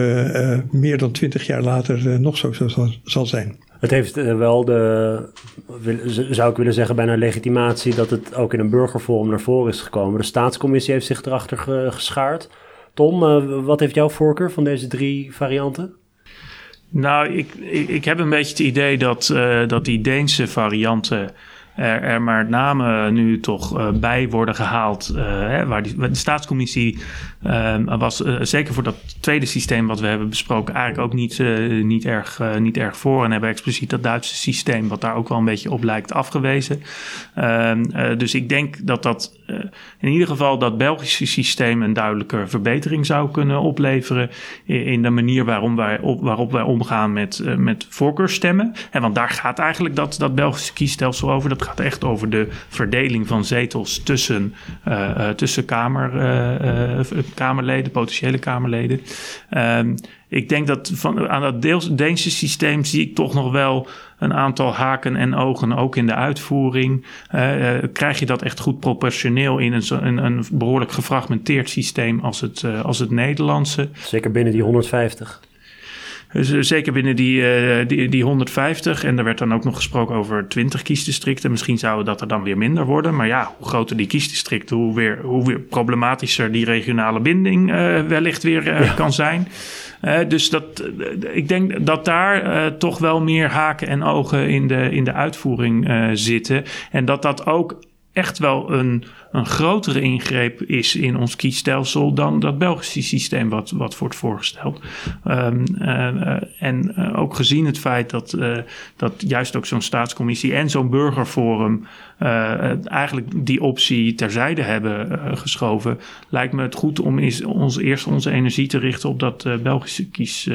meer dan twintig jaar later nog zo, zo zal, zal zijn. Het heeft wel de, zou ik willen zeggen, bijna legitimatie dat het ook in een burgerforum naar voren is gekomen. De staatscommissie heeft zich erachter geschaard. Tom, wat heeft jouw voorkeur van deze drie varianten? Nou, ik, ik, ik heb een beetje het idee dat, uh, dat die Deense varianten er, er maar namen nu toch uh, bij worden gehaald. Uh, hè, waar de staatscommissie uh, was zeker voor dat tweede systeem wat we hebben besproken eigenlijk ook niet, niet, erg, niet erg voor. En hebben expliciet dat Duitse systeem, wat daar ook wel een beetje op lijkt, afgewezen. Ehm, dus ik denk dat dat in ieder geval dat Belgische systeem een duidelijke verbetering zou kunnen opleveren. In, de manier waarom wij op, waarop wij omgaan met, met voorkeurstemmen. En want daar gaat eigenlijk dat, dat Belgische kiesstelsel over. Dat gaat echt over de verdeling van zetels tussen, uh, uh, tussen kamer, uh, Kamerleden, potentiële Kamerleden. Um, ik denk dat van, aan dat deels, Deense systeem zie ik toch nog wel een aantal haken en ogen, ook in de uitvoering. Krijg je dat echt goed proportioneel in een, een, een behoorlijk gefragmenteerd systeem als het, als het Nederlandse? Zeker binnen die 150. Dus eh, zeker binnen die, uh, die, die 150. En er werd dan ook nog gesproken over 20 kiesdistricten. Misschien zouden dat er dan weer minder worden. Maar ja, hoe groter die kiesdistricten, hoe, weer, hoe weer problematischer die regionale binding uh, wellicht weer ja. kan zijn. dus dat, ik denk dat daar toch wel meer haken en ogen in de, in de uitvoering zitten. En dat dat ook echt wel een, een grotere ingreep is in ons kiesstelsel dan dat Belgische systeem wat, wat wordt voorgesteld. Um, uh, en uh, ook gezien het feit dat, uh, dat juist ook zo'n staatscommissie en zo'n burgerforum eigenlijk die optie terzijde hebben geschoven, lijkt me het goed om is, ons, eerst onze energie te richten op dat Belgische kies,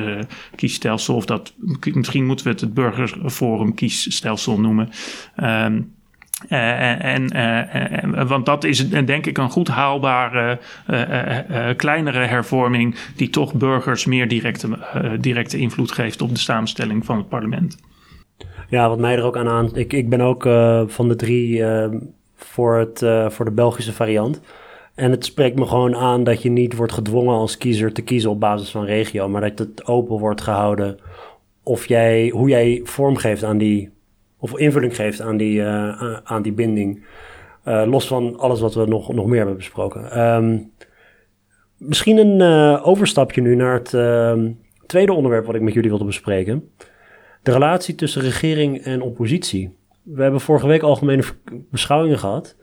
kiesstelsel. Of dat, misschien moeten we het het burgerforum kiesstelsel noemen. Um, uh, en, uh, want dat is denk ik een goed haalbare kleinere hervorming die toch burgers meer directe, directe invloed geeft op de samenstelling van het parlement. Ja, wat mij er ook aan aan. Ik, ik ben ook van de drie voor, het, voor de Belgische variant. En het spreekt me gewoon aan dat je niet wordt gedwongen als kiezer te kiezen op basis van regio, maar dat het open wordt gehouden of jij, hoe jij vormgeeft aan die of invulling geeft aan die, uh, aan die binding. Uh, los van alles wat we nog, nog meer hebben besproken. Um, misschien een uh, overstapje nu naar het ehm, tweede onderwerp wat ik met jullie wilde bespreken. De relatie tussen regering en oppositie. We hebben vorige week algemene beschouwingen gehad.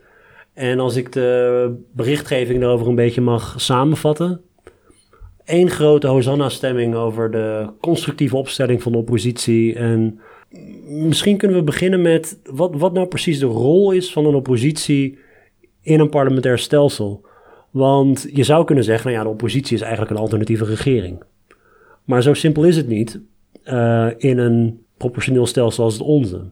En als ik de berichtgeving daarover een beetje mag samenvatten. Eén grote Hosanna-stemming over de constructieve opstelling van de oppositie en misschien kunnen we beginnen met wat, wat nou precies de rol is van een oppositie in een parlementair stelsel. Want je zou kunnen zeggen, nou ja, de oppositie is eigenlijk een alternatieve regering. Maar zo simpel is het niet uh, in een proportioneel stelsel als het onze.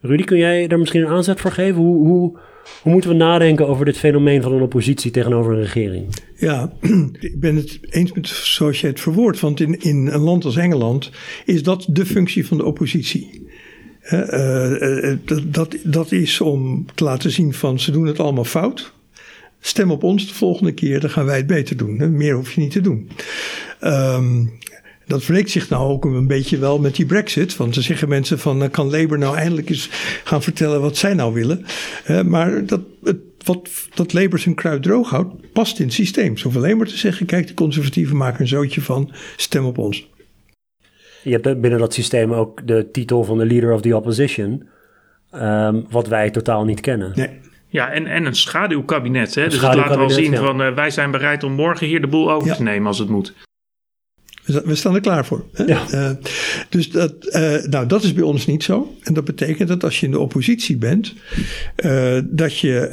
Rudy, kun jij daar misschien een aanzet voor geven? Hoe, hoe, hoe moeten we nadenken over dit fenomeen van een oppositie tegenover een regering? Ja, [CLEARS THROAT] ik ben het eens met zoals je het verwoordt. Want in, in een land als Engeland is dat de functie van de oppositie. Uh, uh, dat, dat is om te laten zien van ze doen het allemaal fout. Stem op ons de volgende keer, dan gaan wij het beter doen. Meer hoef je niet te doen. Um, Dat wreekt zich nou ook een beetje wel met die brexit. Want dan zeggen mensen van, kan Labour nou eindelijk eens gaan vertellen wat zij nou willen. maar dat, het, wat dat Labour zijn kruid droog houdt, past in het systeem. Zo alleen maar te zeggen, kijk de conservatieven maken een zootje van, stem op ons. Je hebt binnen dat systeem ook de titel van de Leader of the Opposition, um, wat wij totaal niet kennen. Nee. Ja, en, en een schaduwkabinet. Hè? dus het laat wel zien van uh, wij zijn bereid om morgen hier de boel over te nemen als het moet. We staan er klaar voor. Hè? Ja. Uh, dus dat, uh, nou, dat is bij ons niet zo. En dat betekent dat als je in de oppositie bent, uh, dat je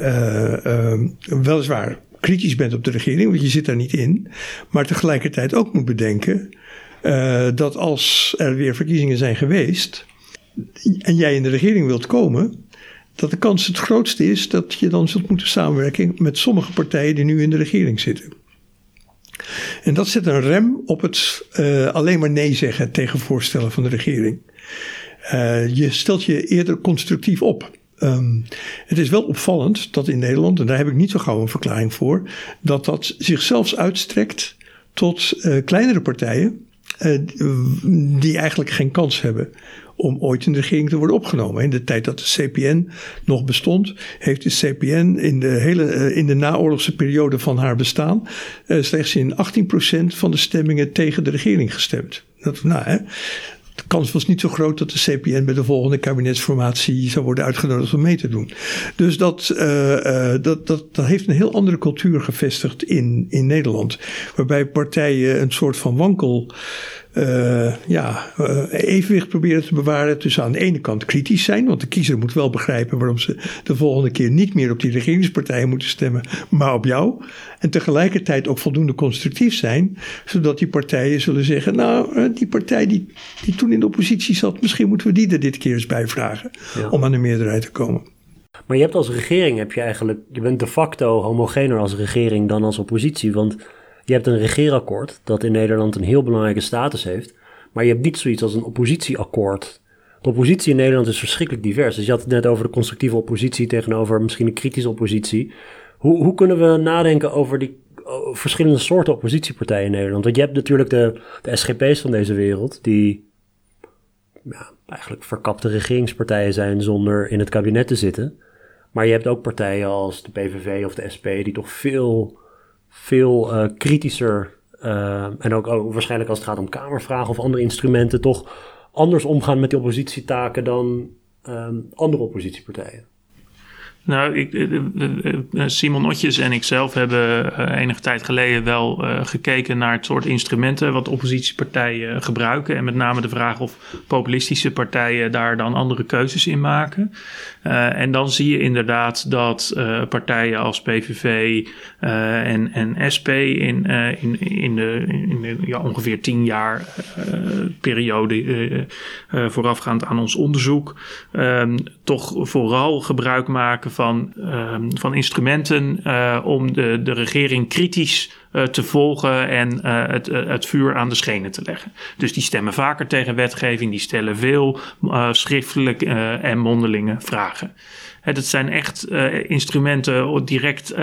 weliswaar kritisch bent op de regering, want je zit daar niet in, maar tegelijkertijd ook moet bedenken dat als er weer verkiezingen zijn geweest en jij in de regering wilt komen, dat de kans het grootste is dat je dan zult moeten samenwerken met sommige partijen die nu in de regering zitten. En dat zet een rem op het uh, alleen maar nee zeggen tegen voorstellen van de regering. Uh, je stelt je eerder constructief op. Um, het is wel opvallend dat in Nederland, en daar heb ik niet zo gauw een verklaring voor, dat dat zich zelfs uitstrekt tot kleinere partijen die eigenlijk geen kans hebben om ooit in de regering te worden opgenomen. In de tijd dat de CPN nog bestond, heeft de CPN in de hele eh, in de naoorlogse periode van haar bestaan uh, slechts in 18% van de stemmingen tegen de regering gestemd. Dat, nou, hè, de kans was niet zo groot dat de CPN bij de volgende kabinetsformatie zou worden uitgenodigd om mee te doen. Dus dat, uh, dat, dat, dat heeft een heel andere cultuur gevestigd in, in Nederland. Waarbij partijen een soort van wankel uh, ja, uh, evenwicht proberen te bewaren tussen aan de ene kant kritisch zijn, want de kiezer moet wel begrijpen waarom ze de volgende keer niet meer op die regeringspartijen moeten stemmen, maar op jou. En tegelijkertijd ook voldoende constructief zijn, zodat die partijen zullen zeggen, nou, uh, die partij die, die toen in de oppositie zat, misschien moeten we die er dit keer eens bij vragen ja. om aan de meerderheid te komen. Maar je hebt als regering, heb je eigenlijk, je bent de facto homogener als regering dan als oppositie, want je hebt een regeerakkoord dat in Nederland een heel belangrijke status heeft. Maar je hebt niet zoiets als een oppositieakkoord. De oppositie in Nederland is verschrikkelijk divers. Dus je had het net over de constructieve oppositie tegenover misschien een kritische oppositie. Hoe, hoe kunnen we nadenken over die verschillende soorten oppositiepartijen in Nederland? Want je hebt natuurlijk de, de SGP's van deze wereld, die ja, eigenlijk verkapte regeringspartijen zijn zonder in het kabinet te zitten. Maar je hebt ook partijen als de PVV of de SP die toch veel veel uh, kritischer uh, en ook, ook, waarschijnlijk als het gaat om kamervragen of andere instrumenten, toch anders omgaan met die oppositietaken dan um, andere oppositiepartijen. Nou, ik, eh, eh, eh, Simon Otjes en ik zelf hebben enige tijd geleden wel gekeken naar het soort instrumenten wat oppositiepartijen gebruiken. En met name de vraag of populistische partijen daar dan andere keuzes in maken. en dan zie je inderdaad dat partijen als PVV en, en SP in, in, in de, in de ja, ongeveer tien jaar periode voorafgaand aan ons onderzoek ehm, toch vooral gebruik maken van, uh, van instrumenten uh, om de, de regering kritisch uh, te volgen en uh, het, het vuur aan de schenen te leggen. Dus die stemmen vaker tegen wetgeving, die stellen veel schriftelijke en mondelinge vragen. Het zijn echt instrumenten direct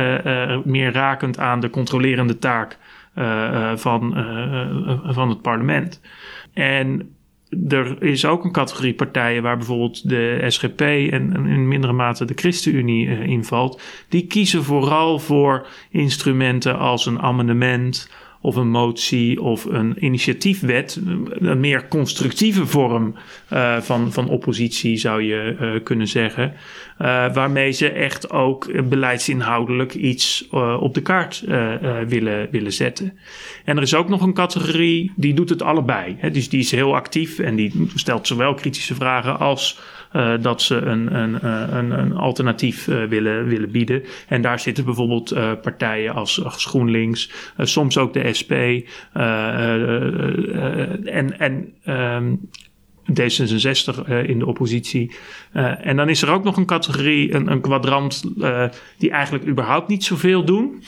meer rakend aan de controlerende taak van, van het parlement. En er is ook een categorie partijen waar bijvoorbeeld de SGP en, in mindere mate de ChristenUnie uh, invalt. Die kiezen vooral voor instrumenten als een amendement of een motie of een initiatiefwet. Een meer constructieve vorm uh, van, van oppositie zou je uh, kunnen zeggen. Uh, waarmee ze echt ook beleidsinhoudelijk iets op de kaart willen, willen zetten. En er is ook nog een categorie die doet het allebei. Hè? Dus die is heel actief en die stelt zowel kritische vragen als uh, dat ze een, een, eh, een, een alternatief uh, willen, willen bieden. En daar zitten bijvoorbeeld uh, partijen als, GroenLinks, soms ook de SP. en en um, D66 in de oppositie. en dan is er ook nog een categorie, een, een kwadrant, die eigenlijk überhaupt niet zoveel doen.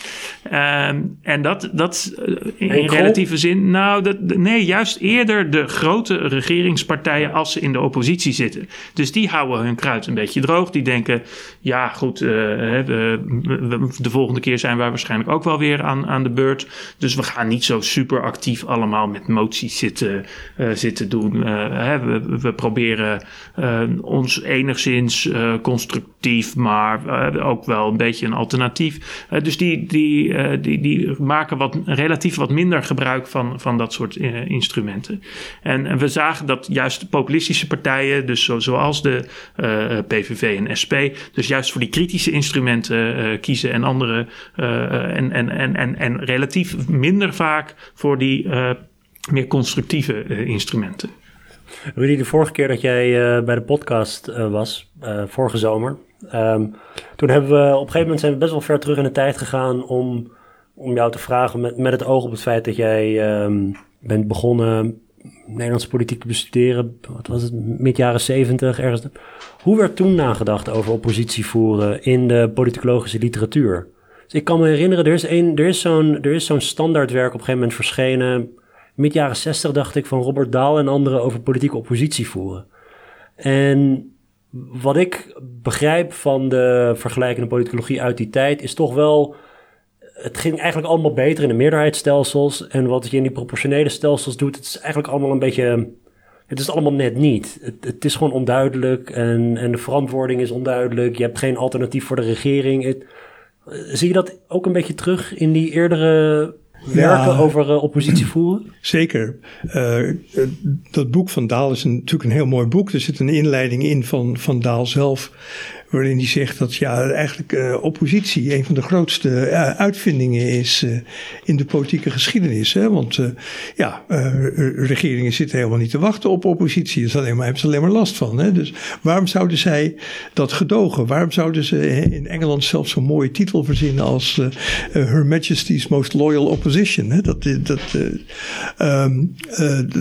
En dat, dat in, in relatieve zin, nou, dat, nee, juist eerder de grote regeringspartijen als ze in de oppositie zitten. Dus die houden hun kruid een beetje droog. Die denken, ja, goed, de volgende keer zijn wij waarschijnlijk ook wel weer aan, aan de beurt. Dus we gaan niet zo super actief allemaal met moties zitten, uh, zitten doen. Uh, hè, we, we, proberen uh, ons enigszins constructief, maar ook wel een beetje een alternatief. dus die, die, die, die maken wat, relatief wat minder gebruik van, van dat soort instrumenten. En, en, we zagen dat juist populistische partijen, dus zo, zoals de PVV en SP, dus juist voor die kritische instrumenten kiezen en andere en, en, en, en, relatief minder vaak voor die meer constructieve instrumenten. Rudy, de vorige keer dat jij uh, bij de podcast was, vorige zomer, um, toen hebben we op een gegeven moment zijn we best wel ver terug in de tijd gegaan om, om jou te vragen met, met het oog op het feit dat jij um, bent begonnen Nederlandse politiek te bestuderen, wat was het, mid jaren zeventig, ergens. Hoe werd toen nagedacht over oppositie voeren in de politicologische literatuur? Dus ik kan me herinneren, er is, er is zo'n zo'n standaardwerk op een gegeven moment verschenen. Mid jaren 60 dacht ik van Robert Daal en anderen over politieke oppositie voeren. En wat ik begrijp van de vergelijkende politicologie uit die tijd is toch wel. Het ging eigenlijk allemaal beter in de meerderheidsstelsels. En wat je in die proportionele stelsels doet, het is eigenlijk allemaal een beetje. Het is allemaal net niet. Het, is gewoon onduidelijk en, en de verantwoording is onduidelijk. Je hebt geen alternatief voor de regering. Het, Zie je dat ook een beetje terug in die eerdere werken over uh, oppositie voeren? Zeker. Uh, dat boek van Daal is een, natuurlijk een heel mooi boek. Er zit een inleiding in van, van Daal zelf waarin hij zegt dat ja, eigenlijk uh, oppositie een van de grootste uh, uitvindingen is uh, in de politieke geschiedenis. Hè? Want ja, regeringen zitten helemaal niet te wachten op oppositie. Daar hebben ze alleen maar last van. Hè? Dus waarom zouden zij dat gedogen? Waarom zouden ze in Engeland zelfs zo'n mooie titel verzinnen als Her Majesty's Most Loyal Opposition? Hè? Dat, dat, um,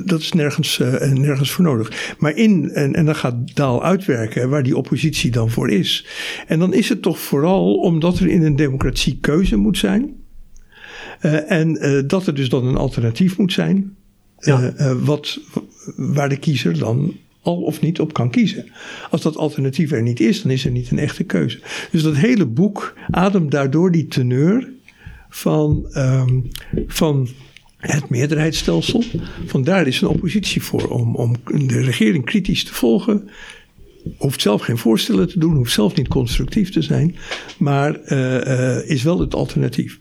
dat is nergens, nergens voor nodig. Maar in, en, en dan gaat Daal uitwerken waar die oppositie dan voor is. En dan is het toch vooral omdat er in een democratie keuze moet zijn. Uh, en uh, dat er dus dan een alternatief moet zijn. Ja. Uh, wat, waar de kiezer dan al of niet op kan kiezen. Als dat alternatief er niet is, dan is er niet een echte keuze. Dus dat hele boek ademt daardoor die teneur van, um, van het meerderheidsstelsel. Vandaar is een oppositie voor om, om de regering kritisch te volgen, hoeft zelf geen voorstellen te doen, hoeft zelf niet constructief te zijn, maar uh, uh, is wel het alternatief.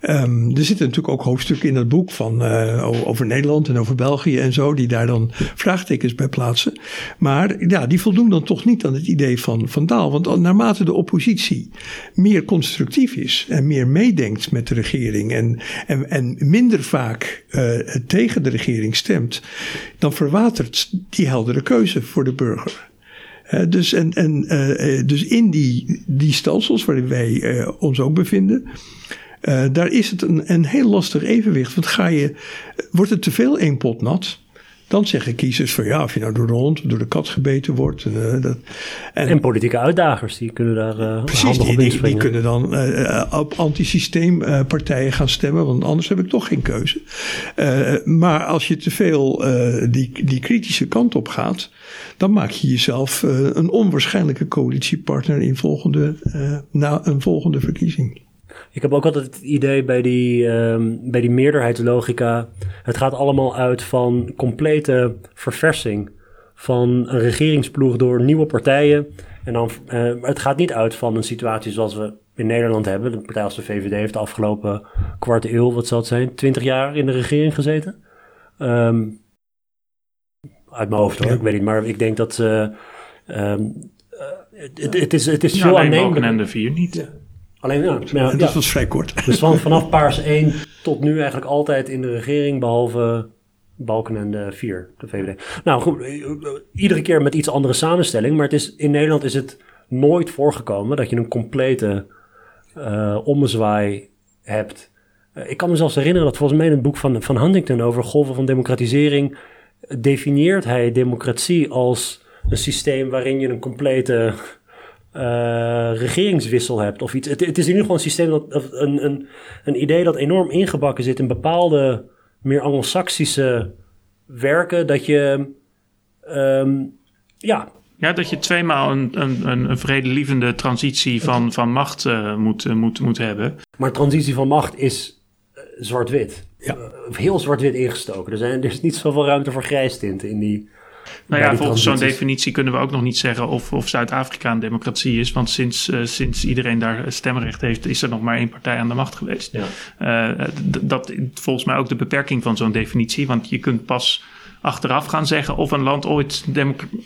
Um, er zitten natuurlijk ook hoofdstukken in dat boek van, uh, over Nederland en over België en zo, die daar dan vraagtekens bij plaatsen. Maar ja, die voldoen dan toch niet aan het idee van, van Daal. Want naarmate de oppositie meer constructief is en meer meedenkt met de regering en, en, en minder vaak tegen de regering stemt, dan verwatert die heldere keuze voor de burger. Dus, en, en, uh, dus in die, die stelsels waarin wij uh, ons ook bevinden, daar is het een, een heel lastig evenwicht. Want ga je, wordt het te veel één pot nat, dan zeggen kiezers van ja, of je nou door de hond of door de kat gebeten wordt. Uh, dat, en, en, politieke uitdagers, die kunnen daar uh, precies, die, die, die, kunnen dan uh, op antisysteempartijen gaan stemmen, want anders heb ik toch geen keuze. maar als je te veel die, die kritische kant op gaat, dan maak je jezelf een onwaarschijnlijke coalitiepartner in volgende, na een volgende verkiezing. Ik heb ook altijd het idee bij die, um, bij die meerderheidslogica. Het gaat allemaal uit van complete verversing van een regeringsploeg door nieuwe partijen. En dan, uh, het gaat niet uit van een situatie zoals we in Nederland hebben. De partij als de VVD heeft de afgelopen kwart eeuw, wat zal het zijn, twintig jaar in de regering gezeten. Um, uit mijn hoofd hoor, ik weet niet. Maar ik denk dat ze... Um, het, het, is, het is ja, zo aannemelijk. en de vier niet. Alleen, ja, ja, [LAUGHS] dat was vrij kort. Dus van, vanaf paars 1 tot nu eigenlijk altijd in de regering, behalve Balken en de 4, de VVD. Nou goed, iedere keer met iets andere samenstelling. Maar het is, in Nederland is het nooit voorgekomen dat je een complete uh, ommezwaai hebt. Uh, ik kan me zelfs herinneren dat volgens mij in het boek van, van Huntington over golven van democratisering definieert hij democratie als een systeem waarin je een complete uh, regeringswissel hebt of iets. Het, het, is in ieder geval een systeem dat een, een, een idee dat enorm ingebakken zit in bepaalde meer anglo-saxische werken. Dat je um, ja. Ja, dat je tweemaal een, een, een vredelievende transitie van, van macht uh, moet, uh, moet, moet hebben. Maar transitie van macht is zwart-wit. Ja. heel zwart-wit ingestoken. Er, zijn, er is niet zoveel ruimte voor grijstinten in die nou ja, volgens zo'n definitie kunnen we ook nog niet zeggen of, of Zuid-Afrika een democratie is. Want sinds, uh, sinds iedereen daar stemrecht heeft, is er nog maar één partij aan de macht geweest. Ja. Uh, dat volgens mij ook de beperking van zo'n definitie. Want je kunt pas achteraf gaan zeggen of een land ooit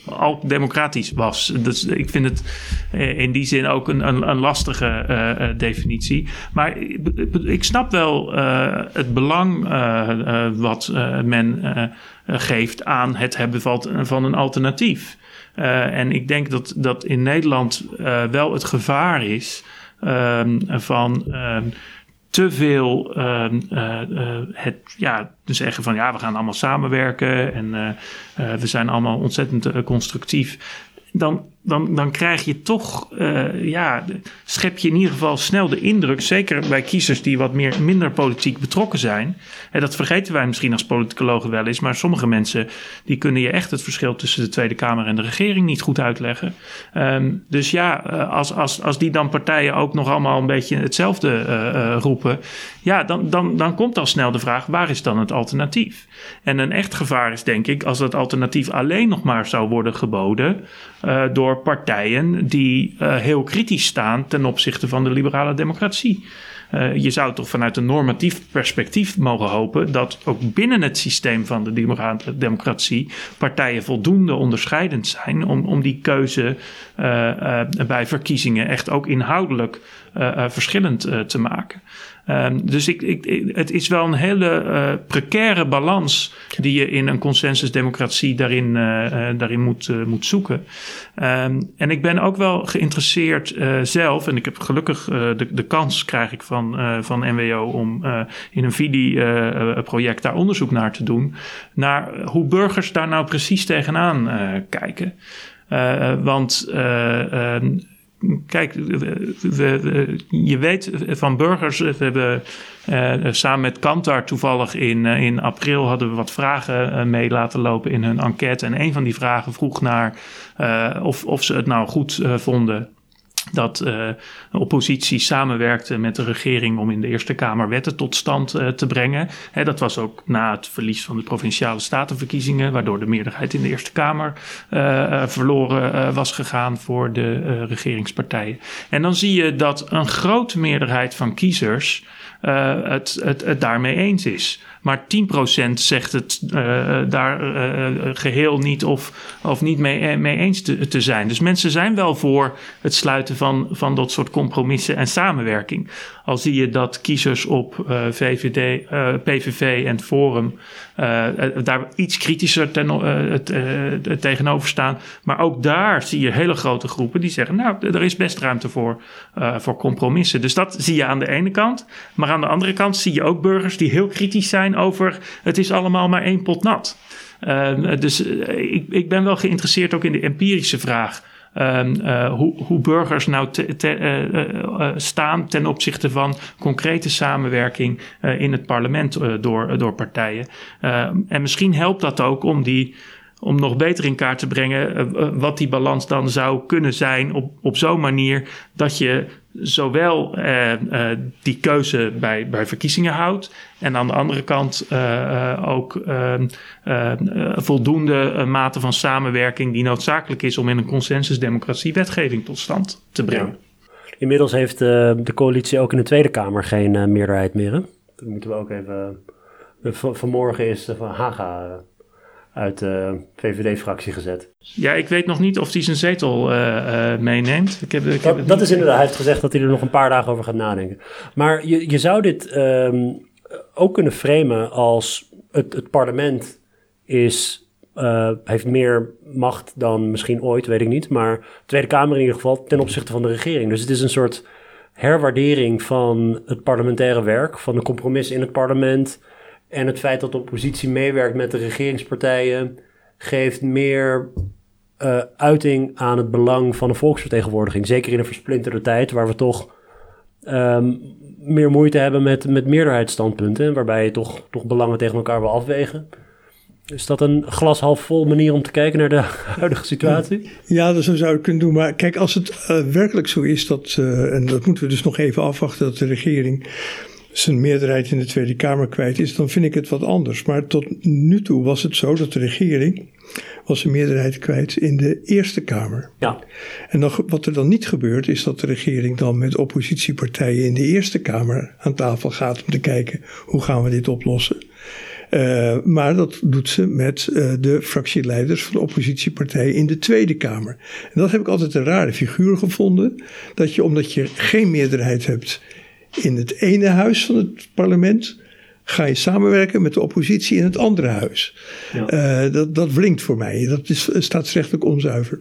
al democratisch was. Dus ik vind het eh, in die zin ook een, een, een lastige uh, definitie. Maar ik snap wel uh, het belang uh, wat men geeft aan het hebben van een alternatief. en ik denk dat, dat in Nederland wel het gevaar is ehm, van ehm, te veel uh, het ja, zeggen van ja, we gaan allemaal samenwerken en we zijn allemaal ontzettend constructief. Dan dan, dan krijg je toch, uh, ja, schep je in ieder geval snel de indruk, zeker bij kiezers die wat meer, minder politiek betrokken zijn. En dat vergeten wij misschien als politicologen wel eens, maar sommige mensen die kunnen je echt het verschil tussen de Tweede Kamer en de regering niet goed uitleggen. Um, dus ja, eh, als, als, als die dan partijen ook nog allemaal een beetje hetzelfde uh, roepen, ja, dan, dan, dan komt al snel de vraag: waar is dan het alternatief? En een echt gevaar is, denk ik, als dat alternatief alleen nog maar zou worden geboden door partijen die uh, heel kritisch staan ten opzichte van de liberale democratie. Uh, je zou toch vanuit een normatief perspectief mogen hopen dat ook binnen het systeem van de democratie partijen voldoende onderscheidend zijn om, om die keuze uh, bij verkiezingen echt ook inhoudelijk verschillend te maken. Um, dus ik, ik, het is wel een hele uh, precaire balans die je in een consensusdemocratie daarin, uh, daarin moet, moet zoeken. Um, en ik ben ook wel geïnteresseerd zelf, en ik heb gelukkig de, de kans krijg ik van, van NWO om in een VIDI-project daar onderzoek naar te doen, naar hoe burgers daar nou precies tegenaan kijken. Uh, want uh, kijk, je weet van burgers, we hebben uh, samen met Kantar toevallig in, uh, in april hadden we wat vragen uh, mee laten lopen in hun enquête. En een van die vragen vroeg naar of, of ze het nou goed vonden dat uh, de oppositie samenwerkte met de regering om in de Eerste Kamer wetten tot stand uh, te brengen. dat was ook na het verlies van de provinciale statenverkiezingen, waardoor de meerderheid in de Eerste Kamer uh, verloren was gegaan voor de regeringspartijen. En dan zie je dat een grote meerderheid van kiezers het, het daarmee eens is. Maar 10% zegt het uh, daar uh, geheel niet of, of niet mee, mee eens te, te, zijn. Dus mensen zijn wel voor het sluiten van, van dat soort compromissen en samenwerking. Al zie je dat kiezers op VVD, PVV en Forum daar iets kritischer ten, tegenover staan. Maar ook daar zie je hele grote groepen die zeggen: Nou, er is best ruimte voor, voor compromissen. Dus dat zie je aan de ene kant. Maar aan de andere kant zie je ook burgers die heel kritisch zijn over het is allemaal maar één pot nat. Uh, dus uh, ik, ik, ben wel geïnteresseerd ook in de empirische vraag. Uh, hoe, hoe, burgers nou uh, staan ten opzichte van concrete samenwerking in het parlement door, door partijen. Ehm, en misschien helpt dat ook om die om nog beter in kaart te brengen wat die balans dan zou kunnen zijn op, op zo'n manier dat je zowel uh, die keuze bij, bij verkiezingen houdt. En aan de andere kant ook ehm, voldoende mate van samenwerking die noodzakelijk is om in een consensusdemocratie wetgeving tot stand te brengen. Inmiddels heeft de coalitie ook in de Tweede Kamer geen meerderheid meer. Dat moeten we ook even. vanmorgen is van Haga uit de VVD-fractie gezet. Ja, ik weet nog niet of hij zijn zetel uh, uh, meeneemt. Ik heb, ik dat, heb dat is inderdaad, hij heeft gezegd dat hij er nog een paar dagen over gaat nadenken. Maar je, je zou dit um, ook kunnen framen als het, het parlement is, uh, heeft meer macht dan misschien ooit, weet ik niet. Maar de Tweede Kamer in ieder geval ten opzichte van de regering. Dus het is een soort herwaardering van het parlementaire werk, van de compromis in het parlement En het feit dat de oppositie meewerkt met de regeringspartijen geeft meer uh, uiting aan het belang van een volksvertegenwoordiging. Zeker in een versplinterde tijd waar we toch um, meer moeite hebben met, met meerderheidsstandpunten. Waarbij je toch, toch belangen tegen elkaar wil afwegen. Is dat een glas half vol manier om te kijken naar de [LAUGHS] huidige situatie? Ja, dat zou je kunnen doen. Maar kijk, als het uh, werkelijk zo is dat, uh, en dat moeten we dus nog even afwachten, dat de regering zijn meerderheid in de Tweede Kamer kwijt is, dan vind ik het wat anders. Maar tot nu toe was het zo dat de regering was zijn meerderheid kwijt in de Eerste Kamer. Ja. En dan, wat er dan niet gebeurt, is dat de regering dan met oppositiepartijen in de Eerste Kamer aan tafel gaat om te kijken hoe gaan we dit oplossen. Uh, maar dat doet ze met uh, de fractieleiders van de oppositiepartijen in de Tweede Kamer. En dat heb ik altijd een rare figuur gevonden. Dat je, omdat je geen meerderheid hebt in het ene huis van het parlement, ga je samenwerken met de oppositie in het andere huis. Ja. Uh, dat, dat wringt voor mij. Dat is staatsrechtelijk onzuiver.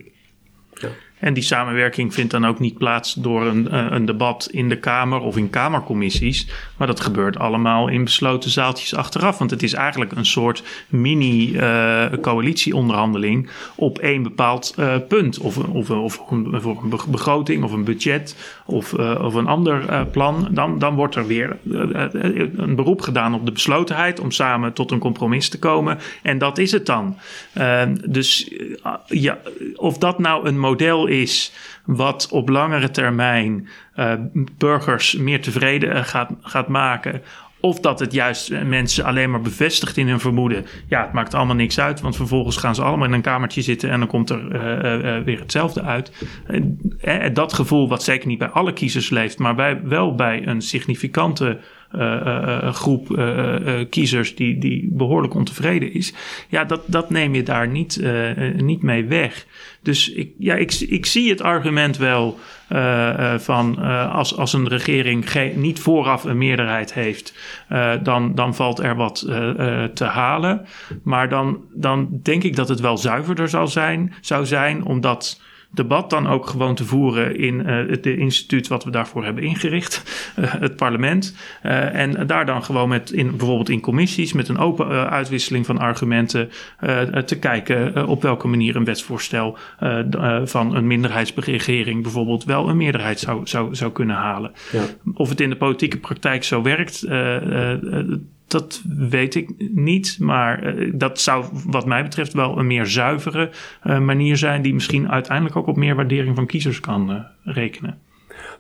En die samenwerking vindt dan ook niet plaats door een, uh, een debat in de Kamer of in Kamercommissies. Maar dat gebeurt allemaal in besloten zaaltjes achteraf. Want het is eigenlijk een soort mini-coalitieonderhandeling uh, op één bepaald uh, punt. Of, of, of, een, of, een begroting of een budget of, of een ander plan. Dan, dan wordt er weer een beroep gedaan op de beslotenheid om samen tot een compromis te komen. En dat is het dan. dus ja, of dat nou een model is wat op langere termijn burgers meer tevreden gaat, gaat maken. Of dat het juist eh, mensen alleen maar bevestigt in hun vermoeden. Ja, het maakt allemaal niks uit. Want vervolgens gaan ze allemaal in een kamertje zitten en dan komt er uh, uh, weer hetzelfde uit. dat gevoel, wat zeker niet bij alle kiezers leeft, maar wel bij een significante groep kiezers die, die behoorlijk ontevreden is. Ja, dat, dat neem je daar niet, niet mee weg. Dus ik, ja, ik, ik zie het argument wel van als, als een regering niet vooraf een meerderheid heeft, dan, dan valt er wat te halen. Maar dan, dan denk ik dat het wel zuiverder zou zijn, zou zijn omdat debat dan ook gewoon te voeren in uh, het instituut wat we daarvoor hebben ingericht, uh, het parlement. Uh, en daar dan gewoon met in, bijvoorbeeld in commissies met een open uitwisseling van argumenten te kijken op welke manier een wetsvoorstel van een minderheidsregering bijvoorbeeld wel een meerderheid zou, zou, zou kunnen halen. Ja. Of het in de politieke praktijk zo werkt dat weet ik niet, maar uh, dat zou wat mij betreft wel een meer zuivere uh, manier zijn die misschien uiteindelijk ook op meer waardering van kiezers kan uh, rekenen.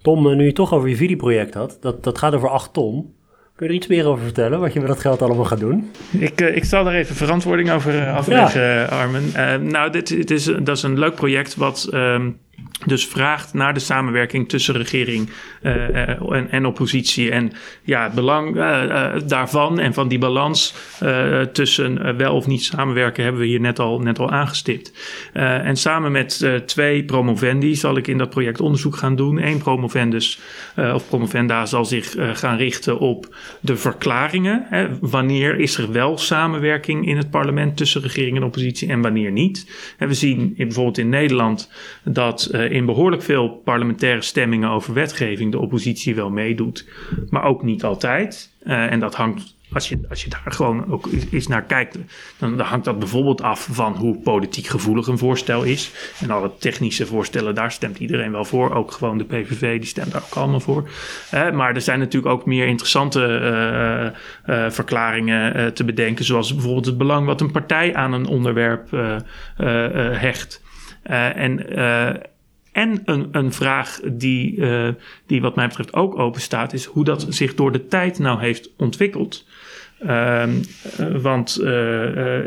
Tom, nu je toch over je videoproject had, dat, dat gaat over 8 ton. Kun je er iets meer over vertellen, wat je met dat geld allemaal gaat doen? Ik, ik zal daar even verantwoording over afleggen, ja. Armen. nou, dit, dit, is, dat is een leuk project wat... Um, dus vraagt naar de samenwerking tussen regering uh, en, en, oppositie. En ja, het belang uh, daarvan en van die balans tussen wel of niet samenwerken hebben we hier net al, net al aangestipt. en samen met twee promovendi zal ik in dat project onderzoek gaan doen. Eén promovendus of promovenda zal zich gaan richten op de verklaringen. Hè, wanneer is er wel samenwerking in het parlement tussen regering en oppositie en wanneer niet. En we zien in, bijvoorbeeld in Nederland dat in behoorlijk veel parlementaire stemmingen over wetgeving de oppositie wel meedoet, maar ook niet altijd. Uh, en dat hangt, als je, als je daar gewoon ook eens naar kijkt, dan, dan, hangt dat bijvoorbeeld af van hoe politiek gevoelig een voorstel is. En alle technische voorstellen, daar stemt iedereen wel voor. Ook gewoon de PVV, die stemt daar ook allemaal voor. Uh, maar er zijn natuurlijk ook meer interessante verklaringen te bedenken, zoals bijvoorbeeld het belang wat een partij aan een onderwerp hecht. En, en een, een vraag die, uh, die wat mij betreft ook open staat, is hoe dat zich door de tijd nou heeft ontwikkeld. Uh, want uh,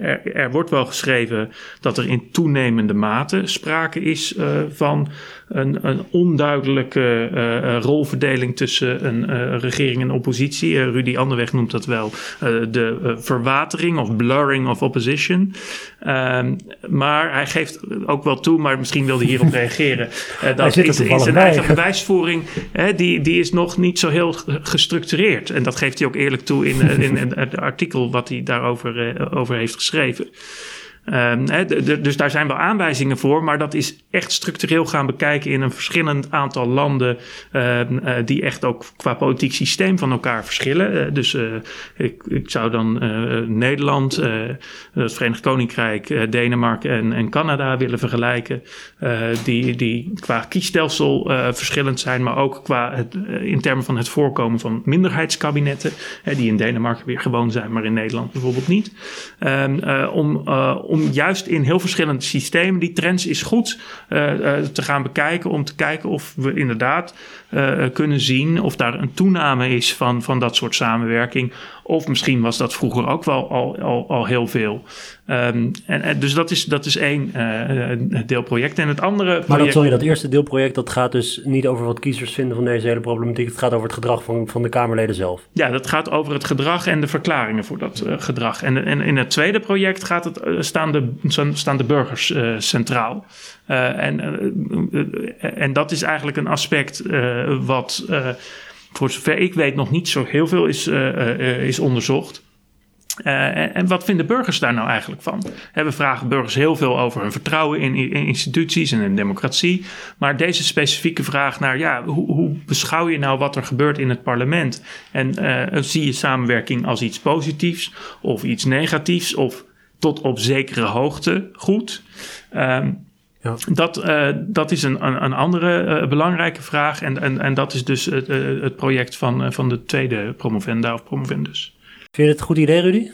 er, er, wordt wel geschreven dat er in toenemende mate sprake is van een, een onduidelijke uh, rolverdeling tussen een uh, regering en oppositie. Rudy Anderweg noemt dat wel de verwatering of blurring of opposition. Ehm, maar hij geeft ook wel toe, maar misschien wilde hierop [LAUGHS] reageren. dat is, in zijn eigen bewijsvoering, die, die is nog niet zo heel gestructureerd. En dat geeft hij ook eerlijk toe in, in, in het artikel wat hij daarover over heeft geschreven. Ehm, dus daar zijn wel aanwijzingen voor, maar dat is echt structureel gaan bekijken in een verschillend aantal landen ehm, eh, die echt ook qua politiek systeem van elkaar verschillen. Uh, dus uh, ik, ik, zou dan Nederland, het Verenigd Koninkrijk, Denemarken en, en, Canada willen vergelijken, die, die qua kiesstelsel verschillend zijn, maar ook qua het, in termen van het voorkomen van minderheidskabinetten, die in Denemarken weer gewoon zijn, maar in Nederland bijvoorbeeld niet. Um, om juist in heel verschillende systemen die trends is goed uh, te gaan bekijken. Om te kijken of we inderdaad uh, kunnen zien of daar een toename is van, van dat soort samenwerking. Of misschien was dat vroeger ook wel al, al, al heel veel. Um, en, en, dus dat is, dat is één uh, deelproject. En het andere. Project... Maar dat, sorry, dat eerste deelproject dat gaat dus niet over wat kiezers vinden van deze hele problematiek. Het gaat over het gedrag van, van de Kamerleden zelf. Ja, dat gaat over het gedrag en de verklaringen voor dat uh, gedrag. En, en in het tweede project gaat het, staan, de, staan de burgers centraal. En, en dat is eigenlijk een aspect wat voor zover ik weet nog niet zo heel veel is, is onderzocht. En wat vinden burgers daar nou eigenlijk van? we vragen burgers heel veel over hun vertrouwen in, in, instituties en in democratie. Maar deze specifieke vraag naar ja, hoe, hoe beschouw je nou wat er gebeurt in het parlement? En zie je samenwerking als iets positiefs of iets negatiefs of tot op zekere hoogte goed? Um, ja. Dat, uh, dat is een, een, een andere uh, belangrijke vraag. En, en, en dat is dus het, uh, het project van, van de tweede promovenda of promovendus. Vind je het een goed idee, Rudy?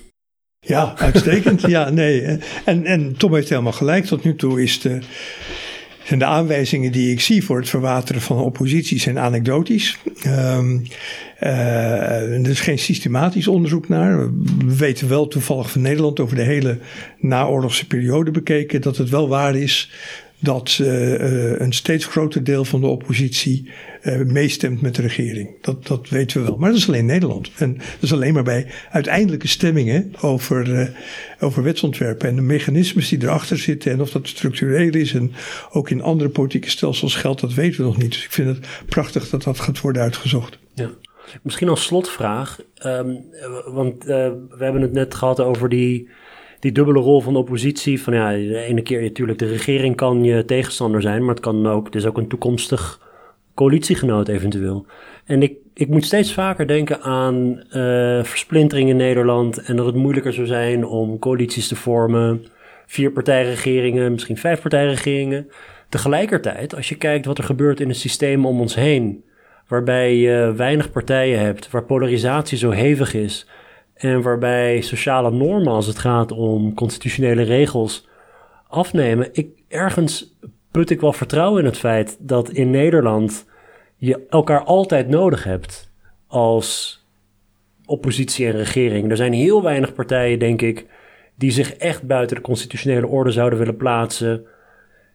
Ja, uitstekend. [LAUGHS] ja, nee. En, en Tom heeft helemaal gelijk. Tot nu toe is de, de aanwijzingen die ik zie voor het verwateren van oppositie zijn anekdotisch. Um, er is geen systematisch onderzoek naar. We weten wel toevallig van Nederland over de hele naoorlogse periode bekeken dat het wel waar is dat uh, een steeds groter deel van de oppositie uh, meestemt met de regering. Dat, dat weten we wel. Maar dat is alleen Nederland. En dat is alleen maar bij uiteindelijke stemmingen over, uh, over wetsontwerpen. En de mechanismes die erachter zitten en of dat structureel is en ook in andere politieke stelsels geldt, dat weten we nog niet. Dus ik vind het prachtig dat dat gaat worden uitgezocht. Ja. Misschien als slotvraag, um, want we hebben het net gehad over die die dubbele rol van oppositie. Van ja, de ene keer natuurlijk, de regering kan je tegenstander zijn, maar het kan ook, het is ook een toekomstig coalitiegenoot eventueel. En ik, ik moet steeds vaker denken aan uh, versplintering in Nederland en dat het moeilijker zou zijn om coalities te vormen. Vier partijregeringen, misschien vijf partijregeringen. Tegelijkertijd, als je kijkt wat er gebeurt in het systeem om ons heen, waarbij je weinig partijen hebt, waar polarisatie zo hevig is, en waarbij sociale normen als het gaat om constitutionele regels afnemen. Ik, ergens put ik wel vertrouwen in het feit dat in Nederland je elkaar altijd nodig hebt als oppositie en regering. Er zijn heel weinig partijen, denk ik, die zich echt buiten de constitutionele orde zouden willen plaatsen.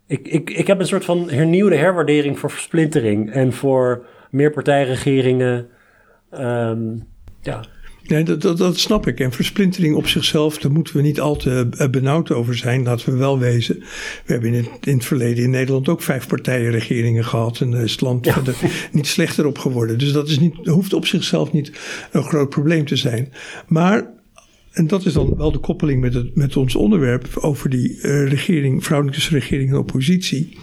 Ik, ik, ik heb een soort van hernieuwde herwaardering voor versplintering en voor meerpartijregeringen. Um, ja, Nee, dat, dat, dat, snap ik. En versplintering op zichzelf, daar moeten we niet al te eh, benauwd over zijn. Laten we wel wezen. We hebben in het, in het verleden in Nederland ook vijf partijenregeringen gehad. En is het land ja. niet slechter op geworden. Dus dat is niet, hoeft op zichzelf niet een groot probleem te zijn. Maar en dat is dan wel de koppeling met, het, met ons onderwerp over die uh, regering, tussen regering en oppositie.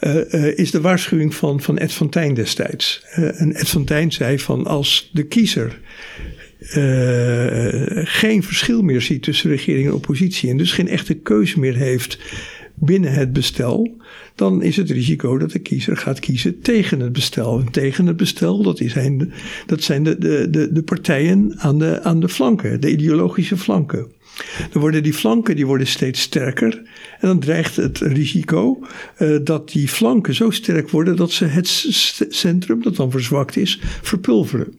Uh, uh, is de waarschuwing van, van Ed van Tijn destijds. Uh, en Ed van zei van als de kiezer geen verschil meer ziet tussen regering en oppositie en dus geen echte keuze meer heeft binnen het bestel, dan is het risico dat de kiezer gaat kiezen tegen het bestel. En tegen het bestel, dat zijn, dat zijn de, de, de, de partijen aan de, aan de flanken, de ideologische flanken. Dan worden die flanken die worden steeds sterker. En dan dreigt het risico uh, dat die flanken zo sterk worden dat ze het centrum, dat dan verzwakt is, verpulveren.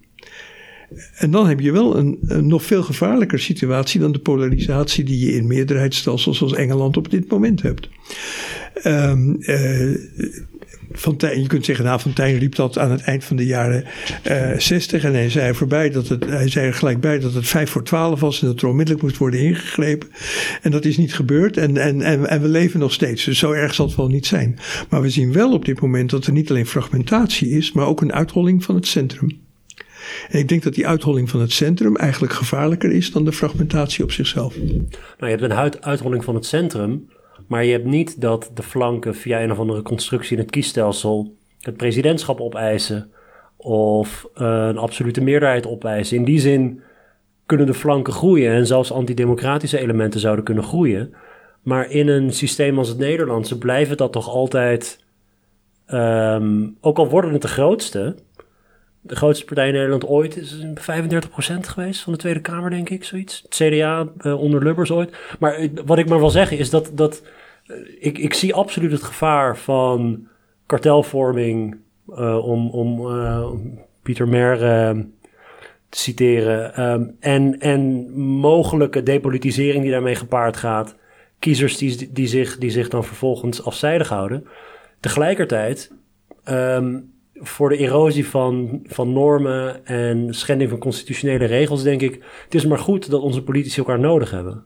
En dan heb je wel een, nog veel gevaarlijker situatie dan de polarisatie die je in meerderheidsstelsels zoals Engeland op dit moment hebt. Um, Je kunt zeggen, nou, Fontijn riep dat aan het eind van de jaren uh, eh, 60. En hij zei, voorbij dat het, hij zei er gelijk bij dat het vijf voor twaalf was en dat er onmiddellijk moest worden ingegrepen. En dat is niet gebeurd en, en, en, en we leven nog steeds. Dus zo erg zal het wel niet zijn. Maar we zien wel op dit moment dat er niet alleen fragmentatie is, maar ook een uitholling van het centrum. En ik denk dat die uitholling van het centrum eigenlijk gevaarlijker is dan de fragmentatie op zichzelf. Nou, je hebt een uitholling van het centrum, maar je hebt niet dat de flanken via een of andere constructie in het kiesstelsel het presidentschap opeisen of eh, een absolute meerderheid opeisen. In die zin kunnen de flanken groeien en zelfs antidemocratische elementen zouden kunnen groeien. Maar in een systeem als het Nederlandse blijven dat toch altijd, um, ook al worden het de grootste, de grootste partij in Nederland ooit is 35% geweest van de Tweede Kamer, denk ik, zoiets. Het CDA uh, onder Lubbers ooit. Maar wat ik maar wil zeggen is dat, dat uh, ik, ik zie absoluut het gevaar van kartelvorming uh, om, om Pieter Mer te citeren. Um, en, en mogelijke depolitisering die daarmee gepaard gaat. Kiezers die, die, zich, die zich dan vervolgens afzijdig houden. Tegelijkertijd, um, voor de erosie van, van normen en schending van constitutionele regels, denk ik, het is maar goed dat onze politici elkaar nodig hebben.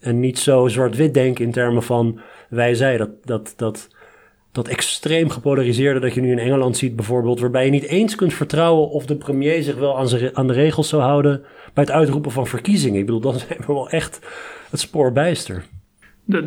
En niet zo zwart-wit denken in termen van wij zij. Dat, dat, dat, dat extreem gepolariseerde dat je nu in Engeland ziet bijvoorbeeld, waarbij je niet eens kunt vertrouwen of de premier zich wel aan, aan de regels zou houden bij het uitroepen van verkiezingen. Ik bedoel, dan [LAUGHS] zijn we wel echt het spoor bijster. Dat,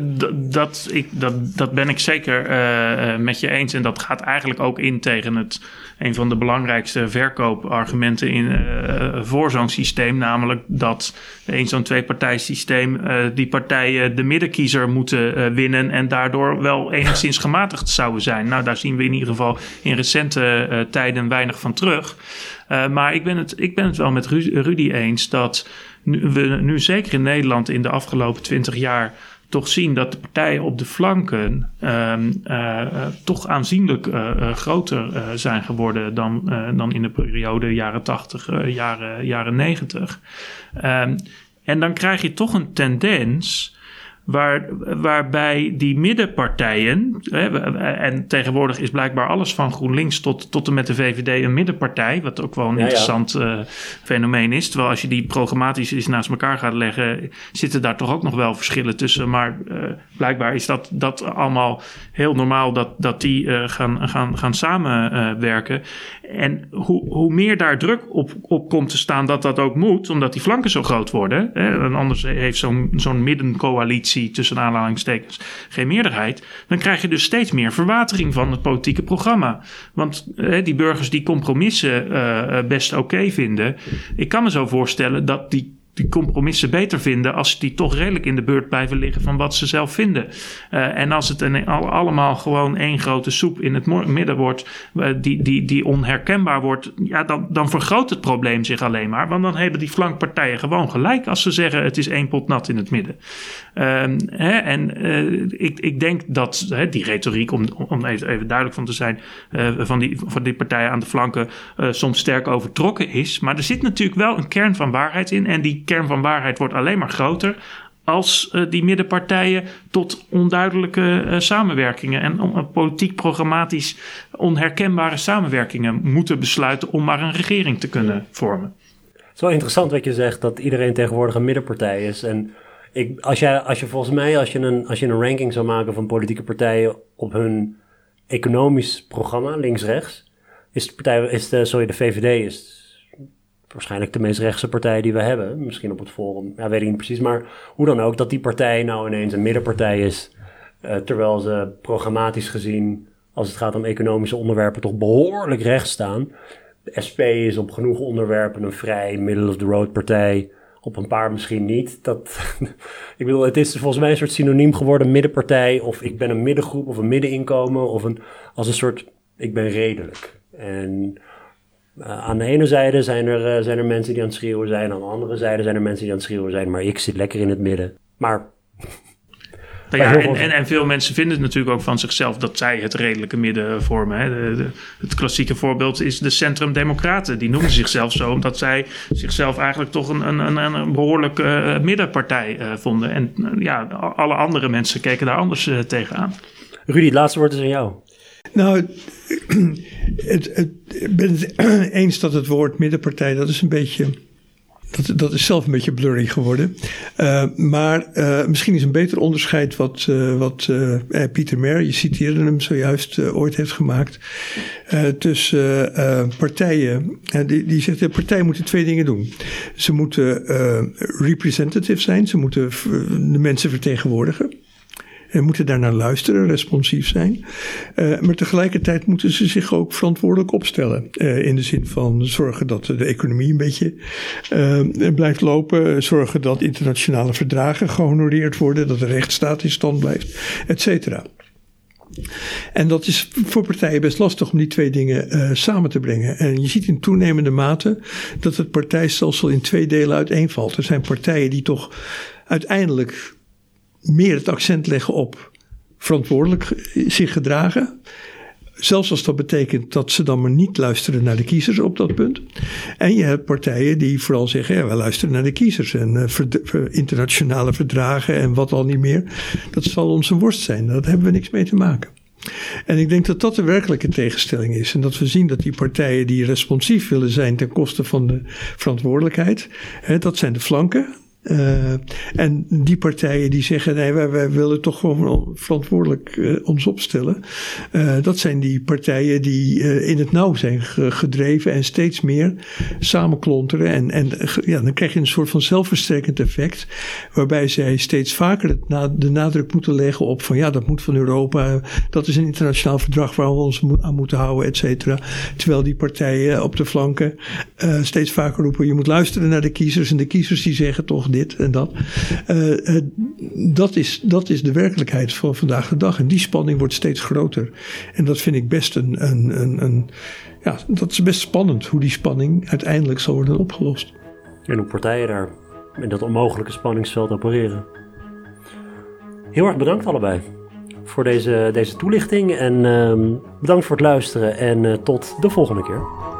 dat, ik, dat, dat ben ik zeker uh, met je eens. En dat gaat eigenlijk ook in tegen het, een van de belangrijkste verkoopargumenten in, uh, voor zo'n systeem. Namelijk dat in zo'n twee-partijsysteem uh, die partijen de middenkiezer moeten winnen. En daardoor wel enigszins gematigd zouden zijn. Nou, daar zien we in ieder geval in recente tijden weinig van terug. maar ik ben, het, ik ben het wel met Rudy eens dat nu, we nu zeker in Nederland in de afgelopen twintig jaar toch zien dat de partijen op de flanken uh, uh, toch aanzienlijk uh, groter zijn geworden dan, dan in de periode jaren 80, jaren, jaren 90. Um, en dan krijg je toch een tendens Waar, waarbij die middenpartijen, hè, en tegenwoordig is blijkbaar alles van GroenLinks tot, tot en met de VVD een middenpartij, wat ook wel een interessant uh, fenomeen is. Terwijl als je die programmatisch eens naast elkaar gaat leggen, zitten daar toch ook nog wel verschillen tussen. Maar uh, blijkbaar is dat, dat allemaal heel normaal dat, dat die uh, gaan, gaan, gaan samenwerken. En hoe, hoe meer daar druk op, op komt te staan dat dat ook moet, omdat die flanken zo groot worden. Hè, en anders heeft zo'n zo'n middencoalitie tussen aanhalingstekens geen meerderheid. Dan krijg je dus steeds meer verwatering van het politieke programma. Want hè, die burgers die compromissen uh, best oké vinden. Ik kan me zo voorstellen dat die die compromissen beter vinden als die toch redelijk in de beurt blijven liggen van wat ze zelf vinden. Uh, en als het een, allemaal gewoon één grote soep in het midden wordt, uh, die, die, die onherkenbaar wordt, ja, dan, dan vergroot het probleem zich alleen maar. Want dan hebben die flankpartijen gewoon gelijk als ze zeggen het is één pot nat in het midden. Uh, hè, en uh, ik, ik denk dat hè, die retoriek, om, om even, even duidelijk van te zijn, van, die, van die partijen aan de flanken soms sterk overtrokken is. Maar er zit natuurlijk wel een kern van waarheid in en die kern van waarheid wordt alleen maar groter als uh, die middenpartijen tot onduidelijke uh, samenwerkingen en uh, politiek programmatisch onherkenbare samenwerkingen moeten besluiten om maar een regering te kunnen vormen. Het is wel interessant wat je zegt, dat iedereen tegenwoordig een middenpartij is. En ik, als, jij, als je volgens mij, als je, een, als je een ranking zou maken van politieke partijen op hun economisch programma, links-rechts, is de partij, is de, sorry, de VVD is waarschijnlijk de meest rechtse partij die we hebben. Misschien op het forum, ja, weet ik niet precies. Maar hoe dan ook, dat die partij nou ineens een middenpartij is. Uh, terwijl ze programmatisch gezien, als het gaat om economische onderwerpen, toch behoorlijk rechts staan. De SP is op genoeg onderwerpen een vrij middle-of-the-road partij. Op een paar misschien niet. Dat, [LAUGHS] ik bedoel, het is volgens mij een soort synoniem geworden, middenpartij. Of ik ben een middengroep of een middeninkomen. Of een, als een soort, ik ben redelijk. En aan de ene zijde zijn er, uh, zijn er mensen die aan het schreeuwen zijn. Aan de andere zijde zijn er mensen die aan het schreeuwen zijn. Maar ik zit lekker in het midden. Maar. [LAUGHS] Nou ja, en, en, en, veel mensen vinden het natuurlijk ook van zichzelf dat zij het redelijke midden vormen. Hè. De, de, het klassieke voorbeeld is de Centrum-Democraten. Die noemen zichzelf zo omdat zij zichzelf eigenlijk toch een, een, een, een behoorlijke uh, middenpartij vonden. En ja, alle andere mensen keken daar anders tegenaan. Rudy, het laatste woord is aan jou. Nou, [CLEARS THROAT] het, ik ben het [CLEARS THROAT] eens dat het woord middenpartij, dat is een beetje dat, dat is zelf een beetje blurry geworden. Uh, maar uh, misschien is een beter onderscheid wat, uh, wat Pieter Mer, je citeerde hem zojuist, ooit heeft gemaakt. tussen partijen. die, die zegt, de partijen moeten twee dingen doen. Ze moeten representative zijn, ze moeten de mensen vertegenwoordigen. En moeten daar naar luisteren, responsief zijn. Uh, maar tegelijkertijd moeten ze zich ook verantwoordelijk opstellen. Uh, in de zin van zorgen dat de economie een beetje uh, blijft lopen. Zorgen dat internationale verdragen gehonoreerd worden. Dat de rechtsstaat in stand blijft, et cetera. En dat is voor partijen best lastig om die twee dingen samen te brengen. En je ziet in toenemende mate dat het partijstelsel in twee delen uiteenvalt. Er zijn partijen die toch uiteindelijk meer het accent leggen op verantwoordelijk zich gedragen. Zelfs als dat betekent dat ze dan maar niet luisteren naar de kiezers op dat punt. En je hebt partijen die vooral zeggen: ja, we luisteren naar de kiezers. En uh, internationale verdragen en wat al niet meer. Dat zal onze worst zijn. Daar hebben we niks mee te maken. En ik denk dat dat de werkelijke tegenstelling is. En dat we zien dat die partijen die responsief willen zijn ten koste van de verantwoordelijkheid, hè, dat zijn de flanken. Uh, en die partijen die zeggen: nee, wij, wij willen toch gewoon verantwoordelijk uh, ons opstellen. Uh, dat zijn die partijen die in het nauw zijn gedreven en steeds meer samenklonteren. En, en ja, dan krijg je een soort van zelfversterkend effect, waarbij zij steeds vaker het de nadruk moeten leggen op: van ja, dat moet van Europa, dat is een internationaal verdrag waar we ons aan moeten houden, et cetera. Terwijl die partijen op de flanken steeds vaker roepen: je moet luisteren naar de kiezers. En de kiezers die zeggen toch dit en dat. Uh, uh, dat, is, dat is de werkelijkheid van vandaag de dag. En die spanning wordt steeds groter. En dat vind ik best een, een, een, ja, dat is best spannend hoe die spanning uiteindelijk zal worden opgelost. En hoe partijen daar in dat onmogelijke spanningsveld opereren. Heel erg bedankt allebei voor deze, deze toelichting. En uh, bedankt voor het luisteren. En uh, tot de volgende keer.